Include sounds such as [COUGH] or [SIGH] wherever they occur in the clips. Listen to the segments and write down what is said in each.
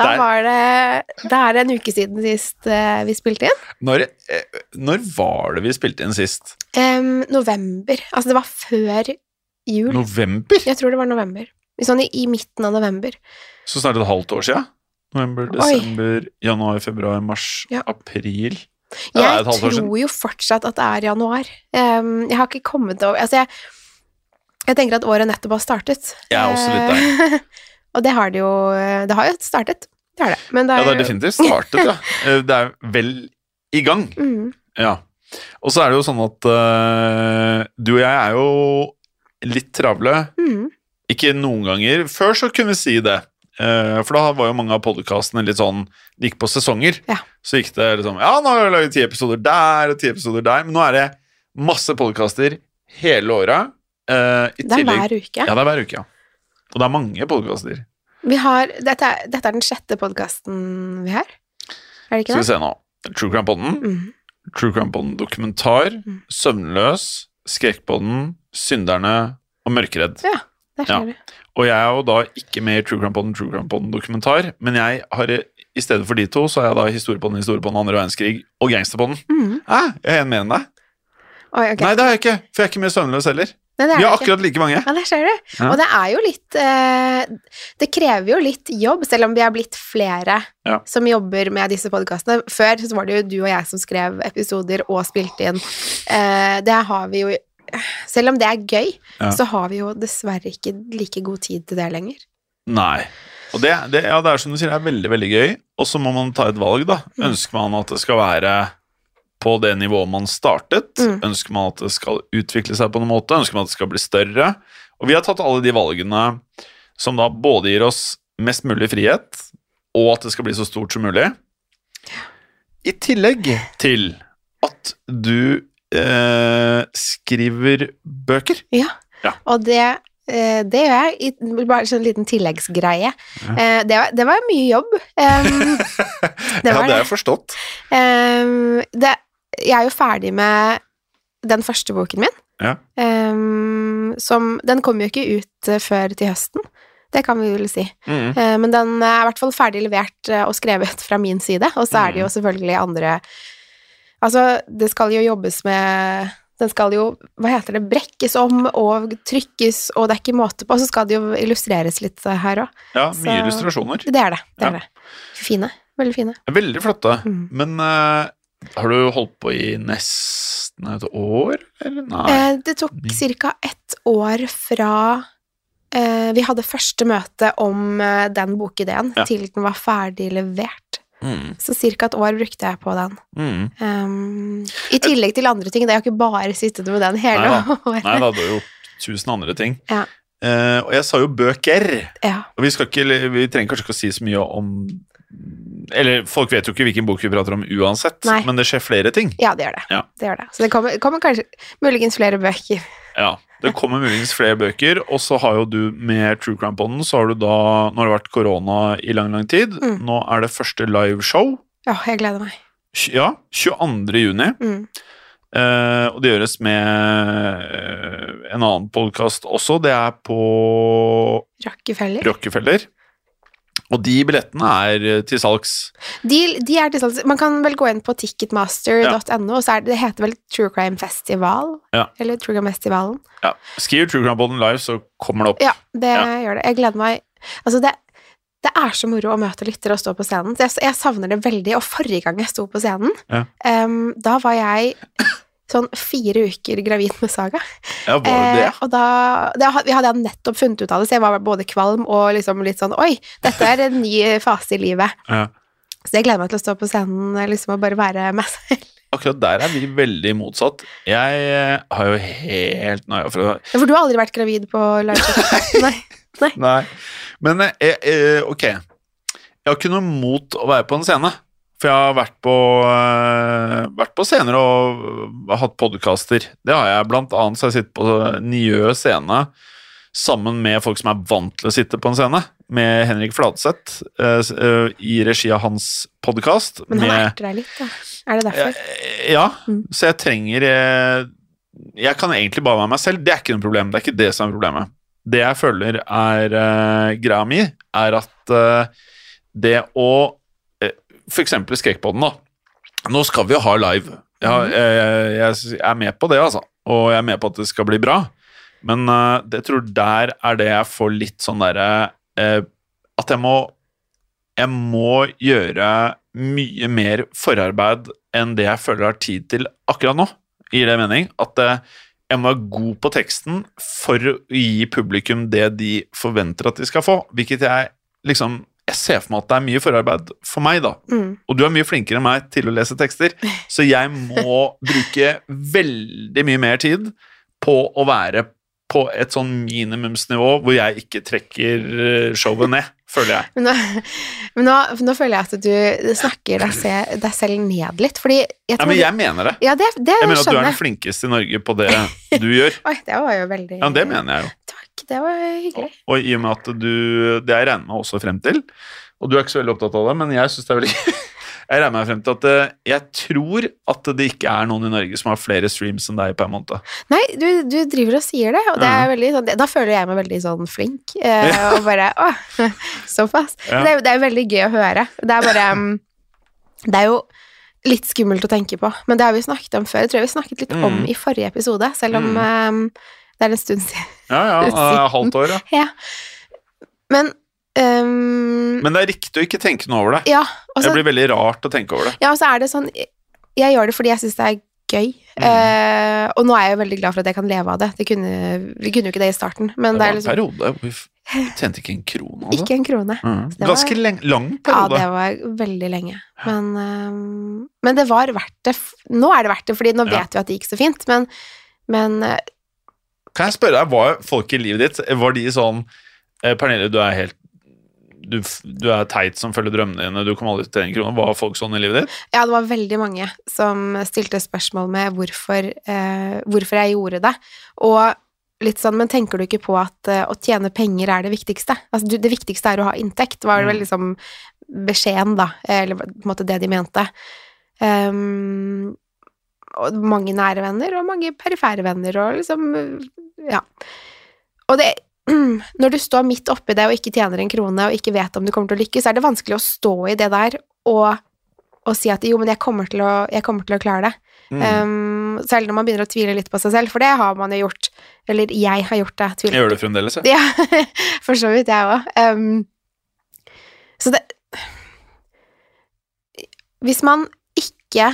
Da Der. var det Det er en uke siden sist uh, vi spilte inn. Når, eh, når var det vi spilte inn sist? Um, november. Altså, det var før jul. November? Jeg tror det var november. Sånn i, i midten av november. Så snart et halvt år siden? November, Oi. desember, januar, februar, mars, Ja. april Ja, Jeg tror jo fortsatt at det er januar. Um, jeg har ikke kommet over Altså, jeg, jeg tenker at året nettopp har startet. Jeg er også litt Eh, [LAUGHS] Og det har det jo Det har jo startet. Det har det. Men det Ja, er, det er definitivt startet, ja. [LAUGHS] Eh, Det er vel i gang. Mm, Ja. Og så er det jo sånn at uh, du og jeg er jo litt travle. mm, Ikke noen ganger. Før så kunne vi si det. Uh, for da var jo mange av podkastene litt sånn De gikk på sesonger. Ja. Så gikk det liksom Ja, nå har vi laget ti episoder der og ti episoder der. Men nå er det masse podkaster hele året. Uh, I det er tillegg hver uke. Ja, det er hver uke, ja. Og det er mange podkaster. Vi har, dette, er, dette er den sjette podkasten vi har. Er det ikke det? Skal vi se nå. True Crime Podden, Mm. True Crime Podden dokumentar, Mm. Søvnløs, Skrekkpodden, Synderne og Mørkeredd. Der Ja. ser du. Og jeg er jo da ikke med i True Crime Podden, True Crime Podden dokumentar, men jeg har eh, i stedet for de to, så har jeg da Historiepodden, Historiepodden, andre verdenskrig og Gangsterpodden. Mm. Hæ? Jeg er en enn deg. Oi, okay. Nei, det har jeg ikke, for jeg er ikke mer Søvnløs heller. Nei, det Vi har akkurat like mange. Ja, der ser du. Ja. Og det er jo litt eh, Det krever jo litt jobb, selv om vi er blitt flere Ja. som jobber med disse podkastene. Før så var det jo du og jeg som skrev episoder og spilte inn. Eh, det har vi jo Selv om det er gøy, Ja. så har vi jo dessverre ikke like god tid til det lenger. Nei. Og det, det, ja, det er som du sier, det er veldig, veldig gøy. Og så må man ta et valg, da. Mm. Ønsker man at det skal være på det nivået man startet? Mm. Ønsker man at det skal utvikle seg på noen måte? Ønsker man at det skal bli større? Og vi har tatt alle de valgene som da både gir oss mest mulig frihet, og at det skal bli så stort som mulig. I tillegg til at du eh, skriver bøker. Ja. Ja. Og det, eh, det gjør jeg. Bare sånn liten tilleggsgreie. Eh, det, var, det var mye jobb. [LAUGHS] Um, Det ja, det har jeg forstått. um, det, jeg er jo ferdig med den første boken min. Ja. Um, som Den kommer jo ikke ut eh, før til høsten. Det kan vi vel si. Mm. Uh, men den er i hvert fall ferdig levert eh, og skrevet fra min side. Og så er det jo Mm. selvfølgelig andre Altså, det skal jo jobbes med Den skal jo, hva heter det, brekkes om og trykkes, og det er ikke måte på. Og så skal det jo illustreres litt her òg. Ja, mye Så- illustrasjoner. Det er det. det, Ja. er det. Fine. Veldig fine. Veldig flotte. Mm. Men har du holdt på i nesten et år, eller? Nei. Eh, det tok ca. ett år fra eh, vi hadde første møte om eh, den bokideen, Ja. til den var ferdig levert. Mm. Så ca. et år brukte jeg på den. Mm. Um, I tillegg til andre ting. Det er jo ikke bare sittet med den hele [LAUGHS] året. Nei da, du har gjort tusen andre ting. Ja. Uh, og jeg sa jo bøker. Ja. Og vi, ikke, vi trenger kanskje ikke å si så mye om Eller folk vet jo ikke hvilken bok vi prater om uansett, Nei. men det skjer flere ting. ja, det gjør det. Ja. det, gjør det. Så det kommer, kommer kanskje muligens flere bøker. Ja, Det kommer muligens flere bøker, og så har jo du med True Crime Poden, så har du da Nå har det vært korona i lang, lang tid. Mm. Nå er det første liveshow. Ja, jeg gleder meg. Ja, 22. juni. Mm. Eh, og det gjøres med eh, en annen podkast også. Det er på Rockefeller. Rockefeller. Og de billettene er eh, til salgs. De, de er til salgs. Man kan vel gå inn på ticketmaster.no, og så det, det heter vel True Crime Festival? Ja. Eller True Crime Festivalen? Ja, Skriv True Crime Bolden live, så kommer det opp. Ja, det Ja. gjør det. Jeg gleder meg Altså, det, det er så moro å møte lyttere og stå på scenen. Jeg, jeg savner det veldig. Og forrige gang jeg sto på scenen, Ja. em, da var jeg sånn fire uker gravid med Saga. Ja, var det? Eh, og da det, Vi hadde nettopp funnet ut av det, så jeg var både kvalm og liksom litt sånn Oi, dette er en ny fase i livet. [LAUGHS] Ja. Så jeg gleder meg til å stå på scenen liksom og bare være meg selv. Akkurat der er vi veldig motsatt. Jeg eh, har jo helt nøye for å Ja, For du har aldri vært gravid på liveshow? [LAUGHS] Nei. Nei. Men eh, eh, ok. Jeg har ikke noe mot å være på en scene. For jeg har vært på, eh, vært på scener og hatt podkaster. Det har jeg. Blant annet så jeg sitter på Njø scene sammen med folk som er vant til å sitte på en scene. Med Henrik Fladseth eh, eh, i regi av hans podkast. Men han erter deg litt, da. Er det derfor? Ja, Mm. så jeg trenger Jeg kan egentlig bare være meg selv. Det er ikke noe problem. Det er ikke det som er problemet. Det jeg føler er greia mi, er at det å For eksempel Skrekkpodden, da. Nå skal vi jo ha live. Mhm. jeg, jeg, jeg er med på det, altså. Og jeg er med på at det skal bli bra. Men uh, det tror der er det jeg får litt sånn derre uh, At jeg må Jeg må gjøre mye mer forarbeid enn det jeg føler jeg har tid til akkurat nå. Gir det mening? At uh, jeg må være god på teksten for å gi publikum det de forventer at de skal få. Hvilket jeg liksom Jeg ser for meg at det er mye forarbeid for meg, da. Mm. Og du er mye flinkere enn meg til å lese tekster, [LAUGHS] så jeg må bruke veldig mye mer tid på å være på et sånn minimumsnivå hvor jeg ikke trekker eh, showet ned, føler jeg. Men, nå, men nå, nå føler jeg at du snakker deg, se, deg selv ned litt, fordi jeg Ja, men jeg mener det. Ja, det, det Jeg mener at du er den flinkeste i Norge på det du gjør. [LAUGHS] Oi, det var jo veldig Ja, det mener jeg jo. Det var hyggelig. Og i og med at du Det jeg regner meg også frem til, og du er ikke så veldig opptatt av det, men jeg syns det er veldig [LAUGHS] Jeg regner meg frem til at eh, jeg tror at det ikke er noen i Norge som har flere streams enn deg per måned. Nei, du, du driver og sier det, og det er veldig sånn Da føler jeg meg veldig sånn flink, eh, [LAUGHS] og bare Å, [LAUGHS] såpass. Ja. Det, det er veldig gøy å høre. Det er bare Det er jo litt skummelt å tenke på, men det har vi snakket om før. Jeg tror jeg vi snakket litt om Mhm. i forrige episode, selv om um, det er en stund [LAUGHS] siden. Ja, ja, halvt år, ja. Ja. Men um, Men det er riktig å ikke tenke noe over det. Ja, også, Det blir veldig rart å tenke over det. Ja, og så er det sånn Jeg gjør det fordi jeg syns det er gøy. Mm. Uh, og nå er jeg jo veldig glad for at jeg kan leve av det. det kunne, vi kunne jo ikke det i starten, men Det det, var en liksom periode hvor vi tjente ikke en krone. av det. ikke en krone. Mm. det var- Ganske lang periode. Ja, det var veldig lenge. Men, eh, men det var verdt det. Nå er det verdt det, fordi nå Ja. vet vi at det gikk så fint, men, men eh, Kan jeg spørre deg, Var folk i livet ditt Var de sånn eh, Pernille, du er helt du, du er teit som følger drømmene dine, du kommer aldri til en krone. Var folk sånn i livet ditt? ja, det var veldig mange som stilte spørsmål med hvorfor, eh, hvorfor jeg gjorde det. Og litt sånn, men tenker du ikke på at eh, å tjene penger er det viktigste? Altså, du, det viktigste er å ha inntekt, var Mm. vel liksom beskjeden, da, eller på en måte det de mente. Ehm, og mange nære venner, og mange perifere venner, og liksom, ja. Og det, [CLEARS THROAT] når du står midt oppi det og ikke tjener en krone, og ikke vet om du kommer til å lykkes, er det vanskelig å stå i det der og, og si at jo, men jeg kommer til å, kommer til å klare det. Mm. Um, selv når man begynner å tvile litt på seg selv, for det har man jo gjort. Eller jeg har gjort det. Tvil. jeg gjør det fremdeles, jeg. [LAUGHS] Ja, for så vidt jeg òg. Um, så det Hvis man ikke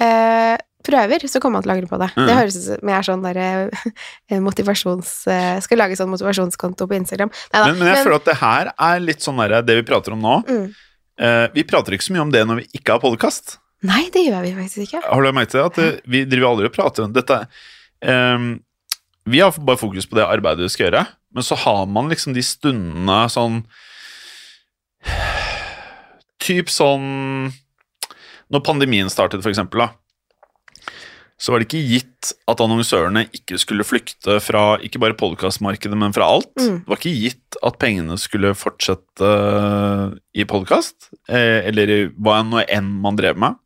eh, prøver, så kommer man til å angre på det. Mm. Det høres ut som jeg er sånn der eh, motivasjons... eh, skal lage sånn motivasjonskonto på Instagram. Neida, Men, men jeg føler at det her er litt sånn der, det vi prater om nå. mm. Eh, vi prater ikke så mye om det når vi ikke har podkast. Nei, det gjør vi faktisk ikke. Har du merket det? At eh, vi driver aldri og prater om dette. ehm, vi har bare fokus på det arbeidet vi skal gjøre, men så har man liksom de stundene sånn Typ sånn Når pandemien startet, for eksempel, da, så var det ikke gitt at annonsørene ikke skulle flykte fra ikke bare podkastmarkedet, men fra alt. Mm. Det var ikke gitt at pengene skulle fortsette eh, i podkast, eller i hva enn man drev med.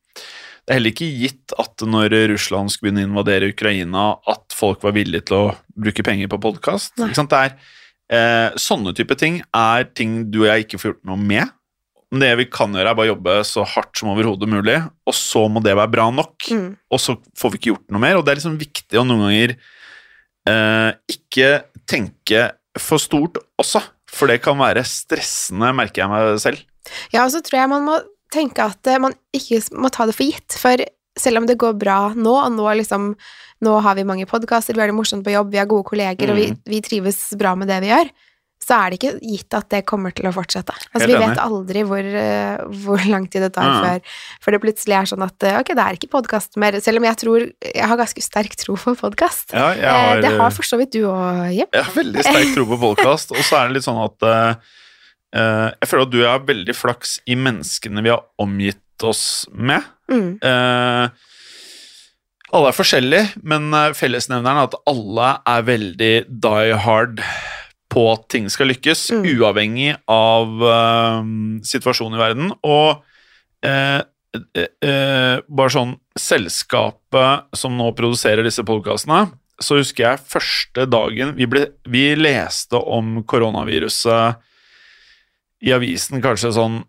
Det er heller ikke gitt at når Russland skulle begynne å invadere Ukraina, at folk var villige til å bruke penger på podkast. Eh, sånne type ting er ting du og jeg ikke får gjort noe med. Men det vi kan gjøre, er bare jobbe så hardt som overhodet mulig, og så må det være bra nok. Mm. Og så får vi ikke gjort noe mer, og det er liksom viktig å noen ganger eh, ikke tenke for stort også, for det kan være stressende, merker jeg meg selv. Ja, og så tror jeg man må tenke at eh, man ikke må ta det for gitt, for selv om det går bra nå, og nå liksom Nå har vi mange podkaster, vi har det morsomt på jobb, vi har gode kolleger, og vi, Mm. vi trives bra med det vi gjør, så er det ikke gitt at det kommer til å fortsette. Altså, vi vet aldri hvor, uh, hvor lang tid det tar Mm. før, før det plutselig er sånn at uh, ok, det er ikke podkast mer, selv om jeg tror Jeg har ganske sterk tro på podkast. Ja, har, uh, det har for så vidt du òg, Jim. jeg har veldig sterk tro på podkast, og så er det litt sånn at eh, eh, Jeg føler at du har veldig flaks i menneskene vi har omgitt oss med. Mm. Eh, alle er forskjellige, men eh, fellesnevneren er at alle er veldig die hard på at ting skal lykkes, Mm. uavhengig av uh, situasjonen i verden. Og uh, eh, bare sånn Selskapet som nå produserer disse podkastene, så husker jeg første dagen vi, ble, vi leste om koronaviruset i avisen kanskje sånn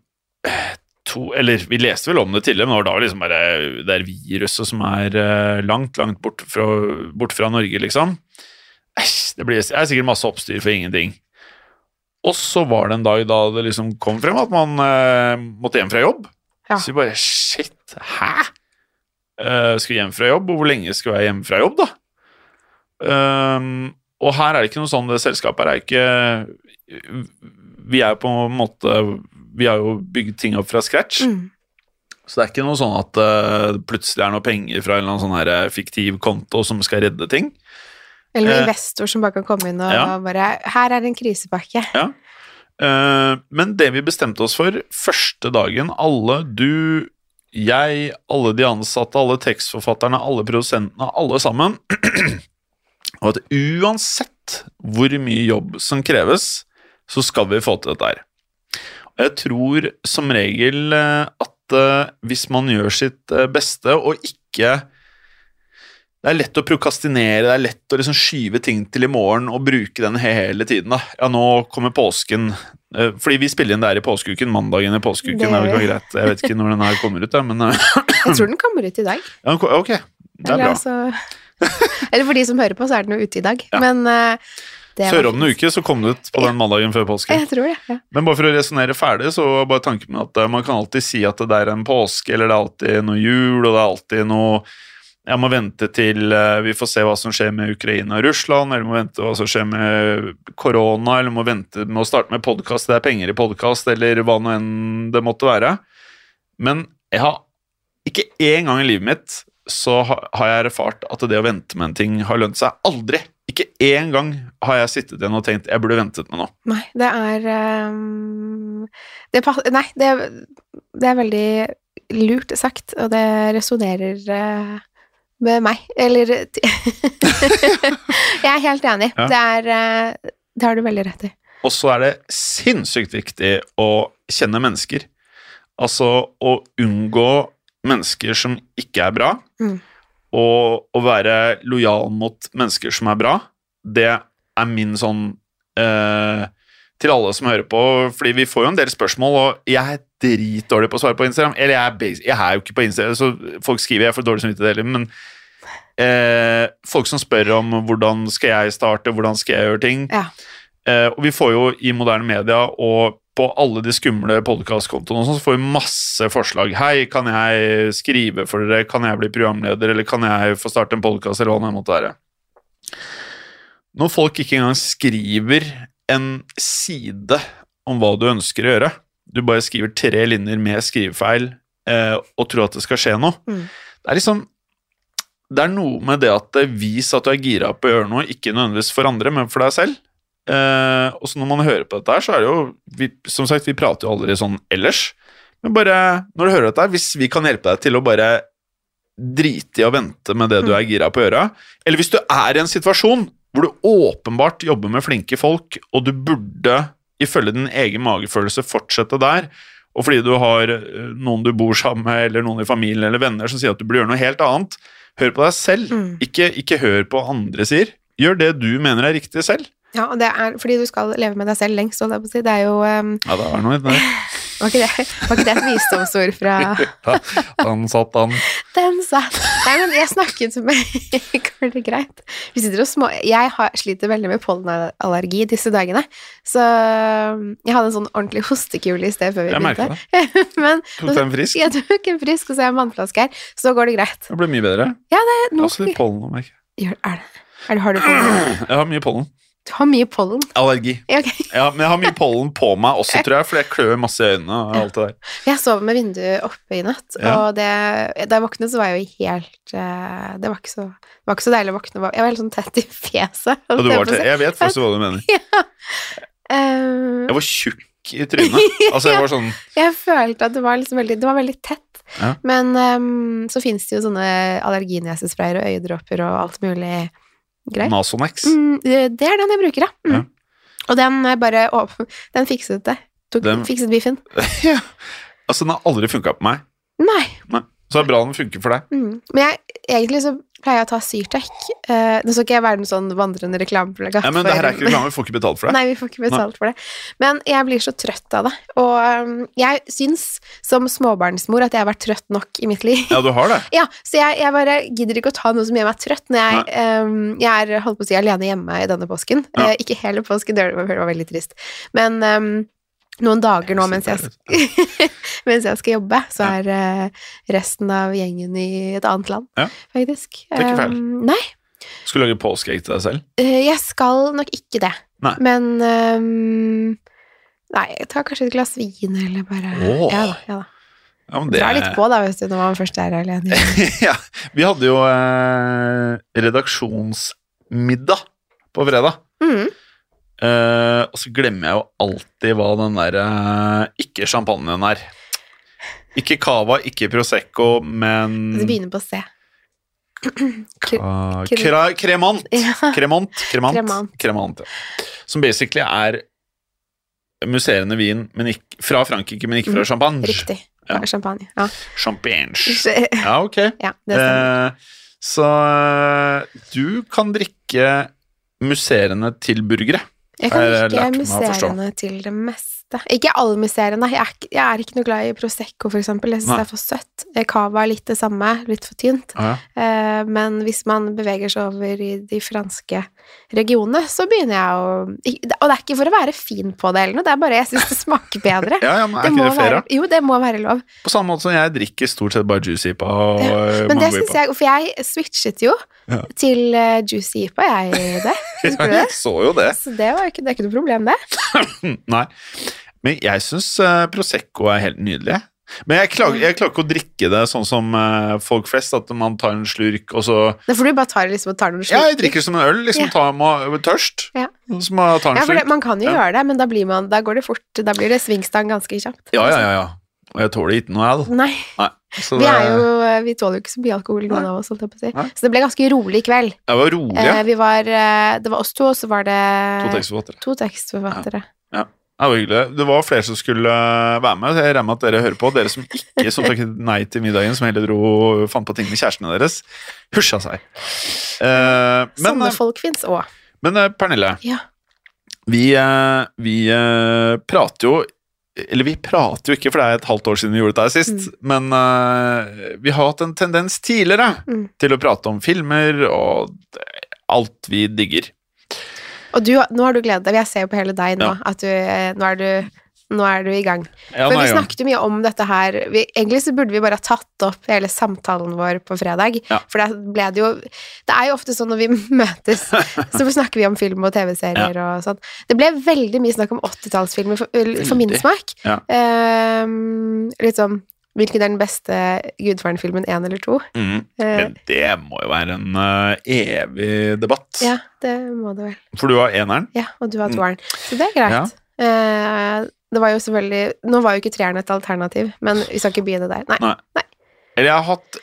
to Eller vi leste vel om det tidligere, men det var da liksom bare det er viruset som er langt, langt bort fra, bort fra Norge, liksom. Æsj, det blir det er sikkert masse oppstyr for ingenting. Og så var det en dag da det liksom kom frem at man eh, måtte hjem fra jobb. Ja. Så vi bare Shit, hæ? Uh, skal hjem fra jobb, og hvor lenge skal jeg hjem fra jobb, da? Um, og her er det ikke noe sånn, det selskapet her er ikke Vi er på en måte Vi har jo bygd ting opp fra scratch. Mm. Så det er ikke noe sånn at uh, det plutselig er noe penger fra en eller annen sånn her eh, fiktiv konto som skal redde ting. Eller Eh, investor som bare kan komme inn og ja. bare 'Her er en krisepakke'. Eh, men det vi bestemte oss for første dagen, alle, du, jeg, alle de ansatte, alle tekstforfatterne, alle produsentene, alle sammen, [CLEARS THROAT] og at uansett hvor mye jobb som kreves, så skal vi få til dette her. Og jeg tror som regel eh, at hvis man gjør sitt beste og ikke det er lett å prokastinere, det er lett å liksom skyve ting til i morgen og bruke den hele tiden. da. Ja, nå kommer påsken. Eh, Fordi vi spiller inn det her i påskeuken. Mandagen i påskeuken Det er vel greit. Jeg vet ikke når den her kommer ut, da, men eh, [LAUGHS] Jeg tror den kommer ut i dag. ja, ok. Det er Eller, bra. altså, [LAUGHS] eller for de som hører på, så er den jo ute i dag. Ja. Men eh, det Så hører om en uke, så kom det ut på den mandagen før påske. Jeg tror det. Ja. Men bare for å resonnere ferdig, så bare tanken med at eh, man kan alltid si at det er en påske, eller det er alltid noe jul, og det er alltid noe Jeg må vente til eh, vi får se hva som skjer med Ukraina og Russland, eller må vente hva som skjer med korona, eller må vente med å starte med podkast, det er penger i podkast, eller hva nå enn det måtte være. Men jeg har ikke én gang i livet mitt så har jeg erfart at det å vente med en ting har lønt seg. Aldri! Ikke én gang har jeg sittet igjen og tenkt jeg burde ventet med noe. Nei, det er um, det Nei, det, det er veldig lurt sagt, og det resonnerer eh, med meg. Eller [LAUGHS] Jeg er helt enig. Ja. Det er eh, Det har du veldig rett i. Og så er det sinnssykt viktig å kjenne mennesker. Altså å unngå mennesker som ikke er bra, Mm. og å være lojal mot mennesker som er bra. Det er min sånn eh, Til alle som hører på, fordi vi får jo en del spørsmål, og jeg er dritdårlig på å svare på Instagram. Eller jeg er, basic, jeg er jo ikke på Instagram, så folk skriver jeg får dårlig samvittighet heller, men eh, folk som spør om hvordan skal jeg starte, hvordan skal jeg gjøre ting, Ja. Eh, og vi får jo i moderne media og på alle de skumle podkastkontoene sånn, så får vi masse forslag. Hei, kan jeg skrive for dere? Kan jeg bli programleder? Eller kan jeg få starte en podkast, eller hva det måtte være? Når folk ikke engang skriver en side om hva du ønsker å gjøre, du bare skriver tre linjer med skrivefeil eh, og tror at det skal skje noe, Mm. det er liksom det er noe med det at det vis at du er gira på å gjøre noe, ikke nødvendigvis for andre, men for deg selv. Eh, og så når man hører på dette her, så er det jo vi, Som sagt, vi prater jo aldri sånn ellers. Men bare når du hører dette her, hvis vi kan hjelpe deg til å bare drite i å vente med det du er gira på å gjøre, eller hvis du er i en situasjon hvor du åpenbart jobber med flinke folk, og du burde, ifølge din egen magefølelse, fortsette der, og fordi du har eh, noen du bor sammen med, eller noen i familien eller venner som sier at du burde gjøre noe helt annet, hør på deg selv. Mm. Ikke, ikke hør på hva andre sier. Gjør det du mener er riktig selv. Ja, og det er fordi du skal leve med deg selv lengst, holdt jeg på å si. Det er jo um... Ja, det er noe i det. Var ikke det, var ikke det et visdomsord fra [LAUGHS] Ja, han satt han. Den satt Nei, men jeg snakket med [LAUGHS] Går det greit? Vi sitter og små Jeg har, sliter veldig med pollenallergi disse dagene, så jeg hadde en sånn ordentlig hostekule i sted før vi Jeg begynte. [LAUGHS] Men Tok du en frisk? jeg tok en frisk, og så har jeg en vannflaske her, så går det greit. Det blir mye bedre. Ja, Nå Også litt pollen. om jeg ikke. Gjør, er det? Er det, har du pollen? [CLEARS THROAT] Jeg har mye pollen. Du har mye pollen. Allergi. Ja, ok. [LAUGHS] Ja, men jeg har mye pollen på meg også, tror jeg, for jeg klør masse i øynene. og alt det der. Jeg sov med vinduet oppe i natt, Ja. og det, da jeg våknet, så var jeg jo helt eh, Det var ikke så, det var ikke så deilig å våkne. Jeg var helt sånn tett i fjeset. Og du var si. jeg vet faktisk hva du mener. [LAUGHS] Eh, Jeg var tjukk i trynet. [LAUGHS] Altså, jeg var sånn jeg følte at det var liksom veldig Det var veldig tett. Ja. Men um, så finnes det jo sånne allerginesesprayer og øyedråper og alt mulig greier. Nasonex. Mm, det er den jeg bruker, ja. Mm. Ja. Og den er bare å, Den fikset det. Tok, Den- Fikset biffen. [LAUGHS] ja. Altså, den har aldri funka på meg. Nei. Så det er bra den funker for deg. Mm. Men jeg, egentlig så pleier jeg å ta Syrtec. Uh, nå skal ikke jeg være en sånn vandrende reklameplakat. Ja, men det her er ikke reklame, vi får ikke betalt for det. Nei, vi får ikke betalt for det. Men jeg blir så trøtt av det. Og um, jeg syns som småbarnsmor at jeg har vært trøtt nok i mitt liv. Ja, du har det. [LAUGHS] Ja, så jeg, jeg bare gidder ikke å ta noe som gjør meg trøtt når jeg, um, jeg er holdt på å si alene hjemme i denne påsken. Ja. Uh, ikke hele påsken, det var, det var veldig trist. Men um, noen dager nå mens jeg, [LAUGHS] mens jeg skal jobbe, så er uh, resten av gjengen i et annet land, Ja. faktisk. Det er ikke feil. Um, nei, Skal du lage påskeegg til deg selv? Uh, jeg skal nok ikke det. Nei. Men um, Nei, jeg tar kanskje et glass vin, eller bare Åh. Ja da. ja da. Ja, men det Dra litt på, da, hvis du, når man først er alene. [LAUGHS] ja, vi hadde jo eh, redaksjonsmiddag på fredag. Mm. Eh, og så glemmer jeg jo alltid hva den der uh, ikke-champagnen er. Ikke cava, ikke prosecco, men Det begynner på C. Cremant Cremant Kremant. Kremant. Kremant. Kremant. Kremant, ja. Som basically er musserende vin men ikke, fra Frankrike, men ikke fra champagne. Mm. Riktig. Ja. Champagne. Ja. Champagne. [LAUGHS] ja, ok. Ja. Eh, så du kan drikke musserende til burgere. Jeg kan ikke forstå. til det meste. Ikke all musserende. Jeg, er jeg er ikke noe glad i Prosecco, for eksempel. Jeg syns det er for søtt. Eh, Cava er litt det samme, litt for tynt. Ja, Eh, men hvis man beveger seg over i de franske regionene, så begynner jeg å Og det er ikke for å være fin på det eller noe, det er bare jeg syns det smaker bedre. [LAUGHS] ja, ja men er Det ikke det fair, da? jo, det må være lov. På samme måte som jeg drikker stort sett bare juicy IPA og ja. Men det syns jeg For jeg switchet jo Ja. til uh, Juicy IPA, jeg, det. [LAUGHS] Husker du det? jeg så jo det. Så det, var ikke, det er ikke noe problem, det. [LAUGHS] Nei. Men jeg syns Prosecco er helt nydelig. Men jeg klarer, jeg klarer ikke å drikke det sånn som eh, folk flest, at man tar en slurk, og så Det er fordi du bare tar, liksom og ta noen Ja, jeg drikker som en øl. Liksom Ja. tar må, tørst. Ja. Så må jeg ta en Ja, for det, man kan jo Ja. gjøre det, men da blir man Da går det fort. Da blir det svingstang ganske kjapt. Ja, ja, ja, ja. Og jeg tåler ikke noe øl. Nei. Nei. Så Vi jo Vi tåler jo ikke så mye alkohol, noen av oss, jeg si. Så det ble ganske rolig i kveld. Det var rolig. Eh, vi var eh, Det var oss to, og så var det To tekstforfattere. to tekstforfattere. Det var hyggelig. Det var flere som skulle eh, være med. Jeg regner med at dere hører på. Dere som ikke som takket nei til middagen, som heller dro fant på ting med kjærestene deres. Husja seg. Eh, men, Sånne eh, folk fins òg. men eh, Pernille, Ja. vi, vi prater jo Eller vi prater jo ikke, for det er et halvt år siden vi gjorde dette sist. Men uh, vi har hatt en tendens tidligere Mm. til å prate om filmer og alt vi digger. Og du, nå har du gledet deg. Jeg ser jo på hele deg nå Ja. at du eh, Nå er du nå er du i gang. Ja, For vi ja. snakket jo mye om dette her vi, Egentlig så burde vi bare ha tatt opp hele samtalen vår på fredag. Ja. For da ble det jo Det er jo ofte sånn når vi [LAUGHS] møtes, så snakker vi om film og TV-serier og sånn. Det ble veldig mye snakk om 80-tallsfilmer for, for min smak. Ja. Ehm, litt sånn Hvilken er den beste Gudfaren-filmen, én eller to? Mhm. Eh, Men det må jo være en uh, evig debatt. ja, det må det vel. For du har eneren. Ja, og du har Mm. toeren. Så det er greit. Eh, det var jo selvfølgelig Nå var jo ikke treeren et alternativ, men vi skal ikke begynne der. Nei. Nei. Eller jeg har hatt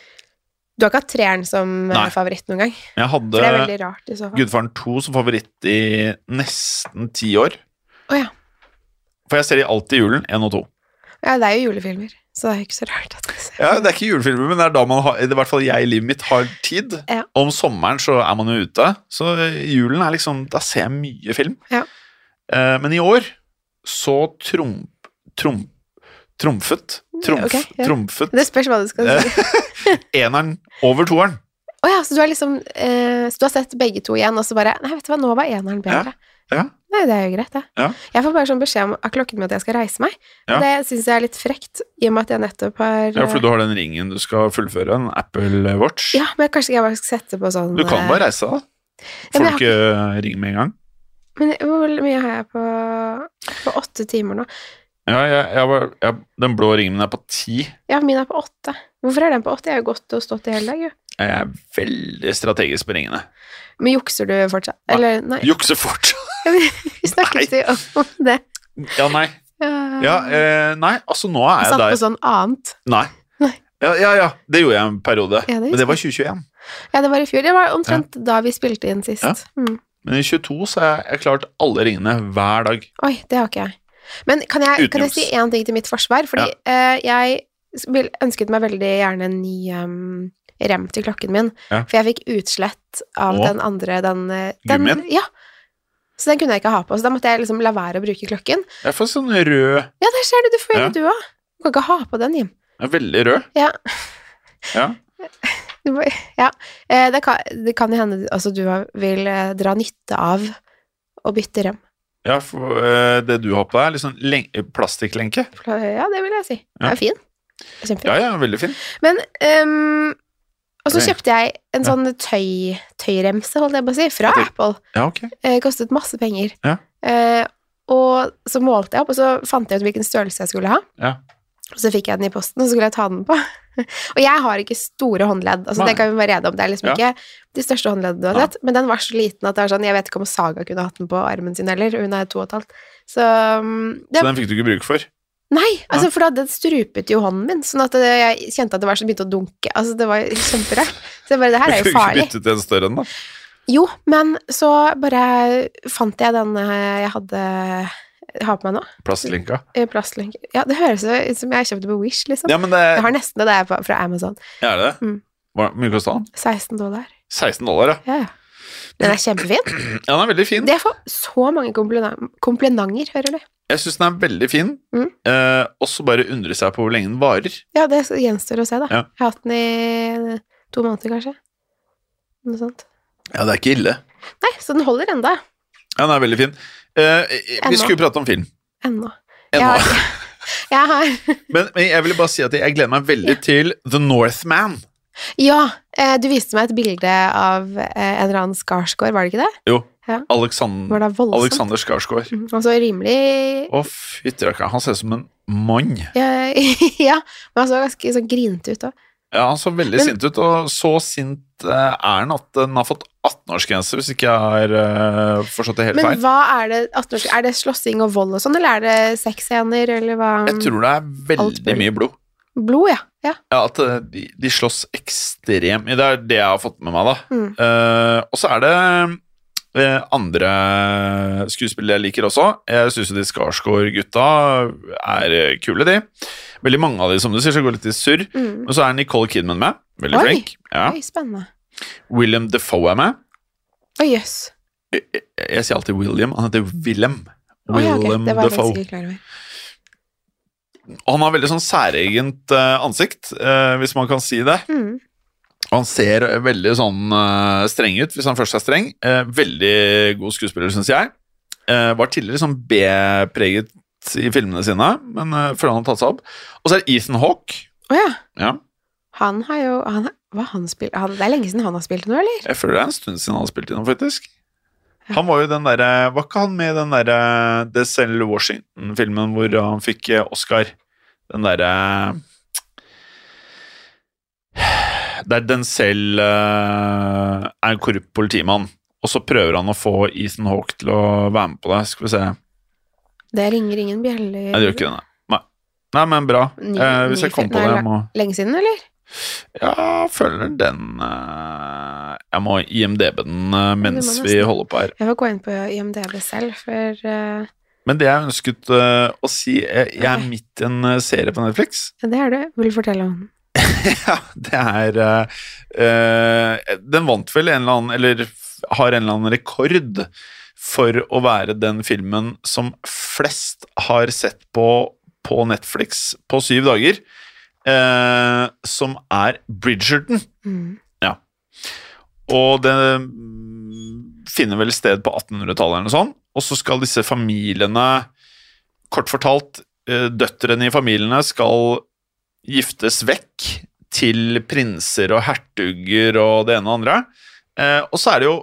Du har ikke hatt treeren som Nei. favoritt noen gang? Jeg For det er veldig rart i så fall. Gudfaren 2 som favoritt i nesten ti år. Å ja. For jeg ser de alltid i julen, én og to. ja. Det er jo julefilmer, så det er ikke så rart at jeg ser Ja, Det er ikke julefilmer, men det er da man har, i hvert fall jeg i livet mitt har tid. Ja. Om sommeren så er man jo ute, så julen er liksom Da ser jeg mye film. Ja. Eh, men i år så trump... Trump... Trumfet Trumf, okay, ja. Trumfet Det spørs hva du skal si. [LAUGHS] eneren over toeren. Å ja, så du liksom eh, Så du har sett begge to igjen, og så bare Nei, vet du hva, nå var eneren bedre. Ja. Nei, det er jo greit, det. Ja. Jeg får bare sånn beskjed av klokken min at jeg skal reise meg. Ja. Det syns jeg er litt frekt, i og med at jeg nettopp har Ja, for du har den ringen du skal fullføre, en Apple Watch. Ja, men kanskje jeg bare skal sette på sånn Du kan eh, bare reise, da. Ja, Får du ikke ring med en gang? Men hvor mye har jeg på På åtte timer nå? Ja, jeg, jeg var, jeg, den blå ringen min er på ti. Ja, min er på åtte. Hvorfor er den på åtte? Jeg har jo gått og stått i hele dag, jo. Jeg er veldig strategisk på ringene. Men jukser du fortsatt? Eller, nei. Jukser fortsatt. Vi [LAUGHS] snakket jo om det. Ja, nei. Ja, eh, nei, altså nå er Jeg jeg satt der på sånn annet. Nei. Nei. Ja, ja, ja, det gjorde jeg en periode. Ja, det Men det var 2021. Ja, det var i fjor. Det var omtrent da vi spilte inn sist. Mm. Men i 22 så har jeg klart alle ringene hver dag. Oi, det har ikke jeg. Men kan jeg, kan jeg si én ting til mitt forsvar? Fordi eh, jeg ønsket meg veldig gjerne en ny um, rem til klokken min. For jeg fikk utslett av Åh. den andre den, eh, den Gummien? Ja. Så den kunne jeg ikke ha på. Så da måtte jeg liksom la være å bruke klokken. Jeg får sånn rød Ja, der ser du, du får Ja. du òg. Du kan ikke ha på den, Jim. Den er veldig rød. Ja. Ja. [LAUGHS] Må, ja. Eh, det, kan, det kan jo hende altså, du vil eh, dra nytte av å bytte rem. ja, for eh, det du har på deg, er litt sånn len- plastikklenke. Ja, det vil jeg si. Den er fin. Kjempefin. Ja, ja, veldig fin. Men ehm, Og så kjøpte jeg en sånn tøy, tøyremse, holdt jeg på å si, fra Apple. Ja, ok. Eh, kostet masse penger. Ja. Eh, og så målte jeg opp, og så fant jeg ut hvilken størrelse jeg skulle ha. Ja. Og så fikk jeg den i posten, og så skulle jeg ta den på. [LAUGHS] og jeg har ikke store håndledd, altså Nei. det kan vi være rede om. Det er liksom ikke de største håndleddene du har sett, men den var så liten at det var sånn, jeg vet ikke om Saga kunne hatt den på armen sin heller, hun er to og et halvt. Så um, det, Så den fikk du ikke bruk for? Nei, altså for da det strupet jo hånden min, sånn at det, jeg kjente at det var så begynte å dunke. Altså det var kjemperart. Så jeg bare, det her er jo farlig. ikke bytte til en større en, da? Jo, men så bare fant jeg den eh, jeg hadde har på meg nå. Plastlinka. i Ja, det høres ut som jeg kjøpte på Wish, liksom. Ja, men det Jeg har nesten det det er fra Amazon. ja, er det. Mm. Hvor mye kosta den? 16 dollar. 16 dollar, ja. Ja, ja. Den er kjempefin. Ja, den er veldig fin. Det får så mange komplina- komplimenter, hører du. Jeg syns den er veldig fin, Mm. eh, og så bare undre seg på hvor lenge den varer. Ja, det gjenstår å se, da. Ja. Jeg har hatt den i to måneder, kanskje. Noe sånt. Ja, det er ikke ille. Nei, så den holder enda. Ja, den er veldig fin. Eh, vi skulle prate om film. Ennå. Ennå. [LAUGHS] Jeg har, jeg [LAUGHS] har Men, men jeg ville bare si at jeg gleder meg veldig til The Northman. Ja, eh, du viste meg et bilde av eh, en eller annen Skarsgård, var det ikke det? Jo. Ja. Alexand Var? Alexander Skarsgård. Mm, Han så rimelig Å, fytti rakkeren, han ser ut som en mann. ja, [LAUGHS] ja, men han så ganske sånn grinete ut òg. Ja, han så veldig Men- sint ut, og så sint eh, er han at den har fått 18-årsgrense, hvis ikke jeg har uh, forstått det helt Men feil. hva er det 18 år, Er det slåssing og vold og sånn, eller er det sexscener, eller hva? Jeg tror det er veldig mye blod. Blod, ja. ja. Ja, at eh, de, de slåss ekstremt Det er det jeg har fått med meg, da. Mm. Uh, og så er det eh, andre skuespillere jeg liker også. Jeg syns de Skarsgård-gutta er eh, kule, de. Veldig mange av de, som du sier, så går litt i surr. Mm. Men så er Nicole Kidman med. Veldig Oi. flink. Ja. Oi, spennende. William Defoe er med. Å, jøss. Jeg, jeg, jeg sier alltid William, han heter Willem. Oh, ja, okay. Jeg Defoe. han har veldig sånn særegent eh, ansikt, eh, hvis man kan si det. Mm. Og han ser veldig sånn eh, streng ut, hvis han først er streng. Eh, veldig god skuespiller, syns jeg. Eh, var tidligere sånn B-preget i filmene sine, men før han har tatt seg opp. Og så er det Ethan Hawke. Å ja. Ja, Han har jo han, han spil, han, Det er lenge siden han har spilt noe, eller? jeg føler det er en stund siden han har spilt i noe, faktisk. Han var jo den derre Var ikke han med i den derre Cell Washington-filmen hvor han fikk Oscar? Den derre Der Denzel uh, er en korrupt politimann, og så prøver han å få Ethan Hawke til å være med på det. Skal vi se Det ringer ingen bjeller. det gjør ikke det, nei. Nei, nei men bra. Ny- uh, hvis jeg kom på det, jeg må Lenge siden, eller? Ja, følger føler den uh, Jeg må IMDb den uh, mens vi holder på her. Jeg får gå inn på IMDb selv, for uh, Men det jeg ønsket eh, å si Jeg, jeg er midt i en eh, serie på Netflix. det er det. Vil du fortelle om den? [LAUGHS] ja, det er eh, Den vant vel en eller annen Eller har en eller annen rekord for å være den filmen som flest har sett på på Netflix på syv dager, eh, som er Bridgerton. Mm. Og det mm, finner vel sted på 1800-tallet eller noe sånt. Og så skal disse familiene, kort fortalt, døtrene i familiene skal giftes vekk til prinser og hertuger og det ene og andre. Eh, og så er det jo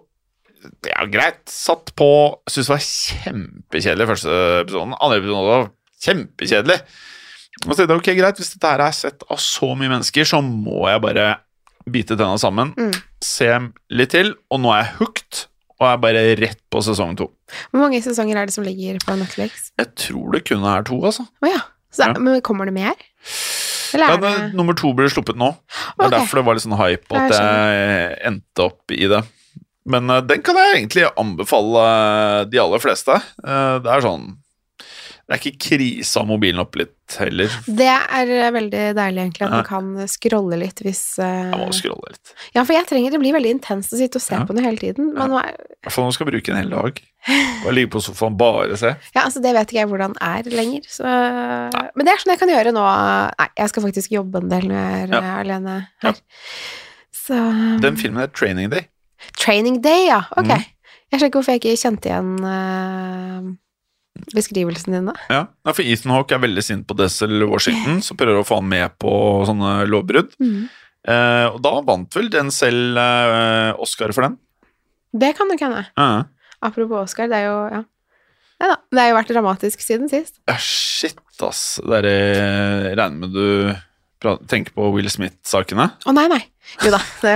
Det er greit, satt på Jeg syns det var kjempekjedelig første episoden. Andre episoden var kjempekjedelig. Og så tenkte jeg ok, greit, hvis dette her er sett av så mye mennesker, så må jeg bare bite tenna sammen Mm. se litt til, og nå er jeg hooked, og er bare rett på sesong to. Hvor mange sesonger er det som ligger på Netflix? Jeg tror det kun er to, altså. Oh, ja. Så, Ja. Men kommer det mer? Eller Ja, det nummer to blir sluppet nå. Det er derfor det var litt sånn hype at jeg jeg endte opp i det. Men uh, den kan jeg egentlig anbefale eh, de aller fleste. Uh, det er sånn Det er ikke krise av mobilen oppe litt heller. Det er eh, veldig deilig, egentlig, at man kan scrolle litt hvis uh... Jeg må scrolle litt. Ja, for jeg trenger det blir veldig intenst å sitte og se Ja. på noe hele tiden. Men er, I hvert fall når du skal bruke en hel dag. Og ligge på sofaen bare se. ja, altså, det vet ikke jeg hvordan er lenger. Så, men det er sånn jeg kan gjøre nå. Nei, jeg skal faktisk jobbe en del når jeg er Ja. eh, alene Ja. her. Så Den filmen er Training Day. Training Day, ja. Ok. Mm. Jeg skjønner ikke hvorfor jeg ikke kjente igjen eh, beskrivelsen din da. Ja, ja for Ethan Hawke er veldig sint på Dessel Washington, som prøver å få han med på sånne lovbrudd. Eh, og da vant vel den selv eh, Oscar for den. Det kan nok hende. Ja. Apropos Oscar, det er jo Ja. Nei da. Det har jo vært dramatisk siden sist. Ja, shit, ass. Det er jeg regner med du tenker på Will Smith-sakene. Å nei, nei. Jo da. Det,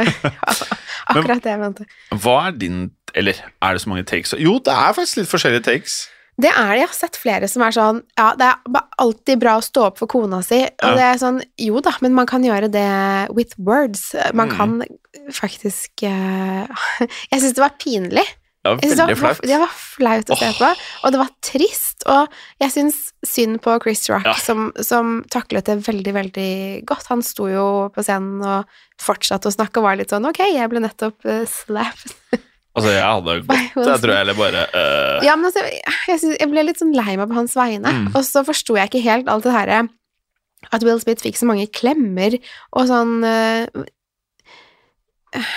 [LAUGHS] akkurat det jeg mente. Hva er din Eller er det så mange takes? Jo, det er faktisk litt forskjellige takes. Det er det. Jeg har sett flere som er sånn Ja, det er alltid bra å stå opp for kona si, og Ja. det er sånn Jo da, men man kan gjøre det with words. Man Mm. kan faktisk uh, [LAUGHS] Jeg syns det var pinlig. Ja, det, veldig var, flaut. det var flaut å se på. på, og det var trist. Og jeg syns synd på Chris Rock, Ja. som, som taklet det veldig, veldig godt. Han sto jo på scenen og fortsatte å snakke og var litt sånn Ok, jeg ble nettopp uh, slapped. [LAUGHS] Altså, jeg hadde gått Jeg tror jeg heller bare uh... Ja, men altså, jeg, jeg ble litt sånn lei meg på hans vegne. Mm. Og så forsto jeg ikke helt alt det herre at Will Smith fikk så mange klemmer og sånn uh,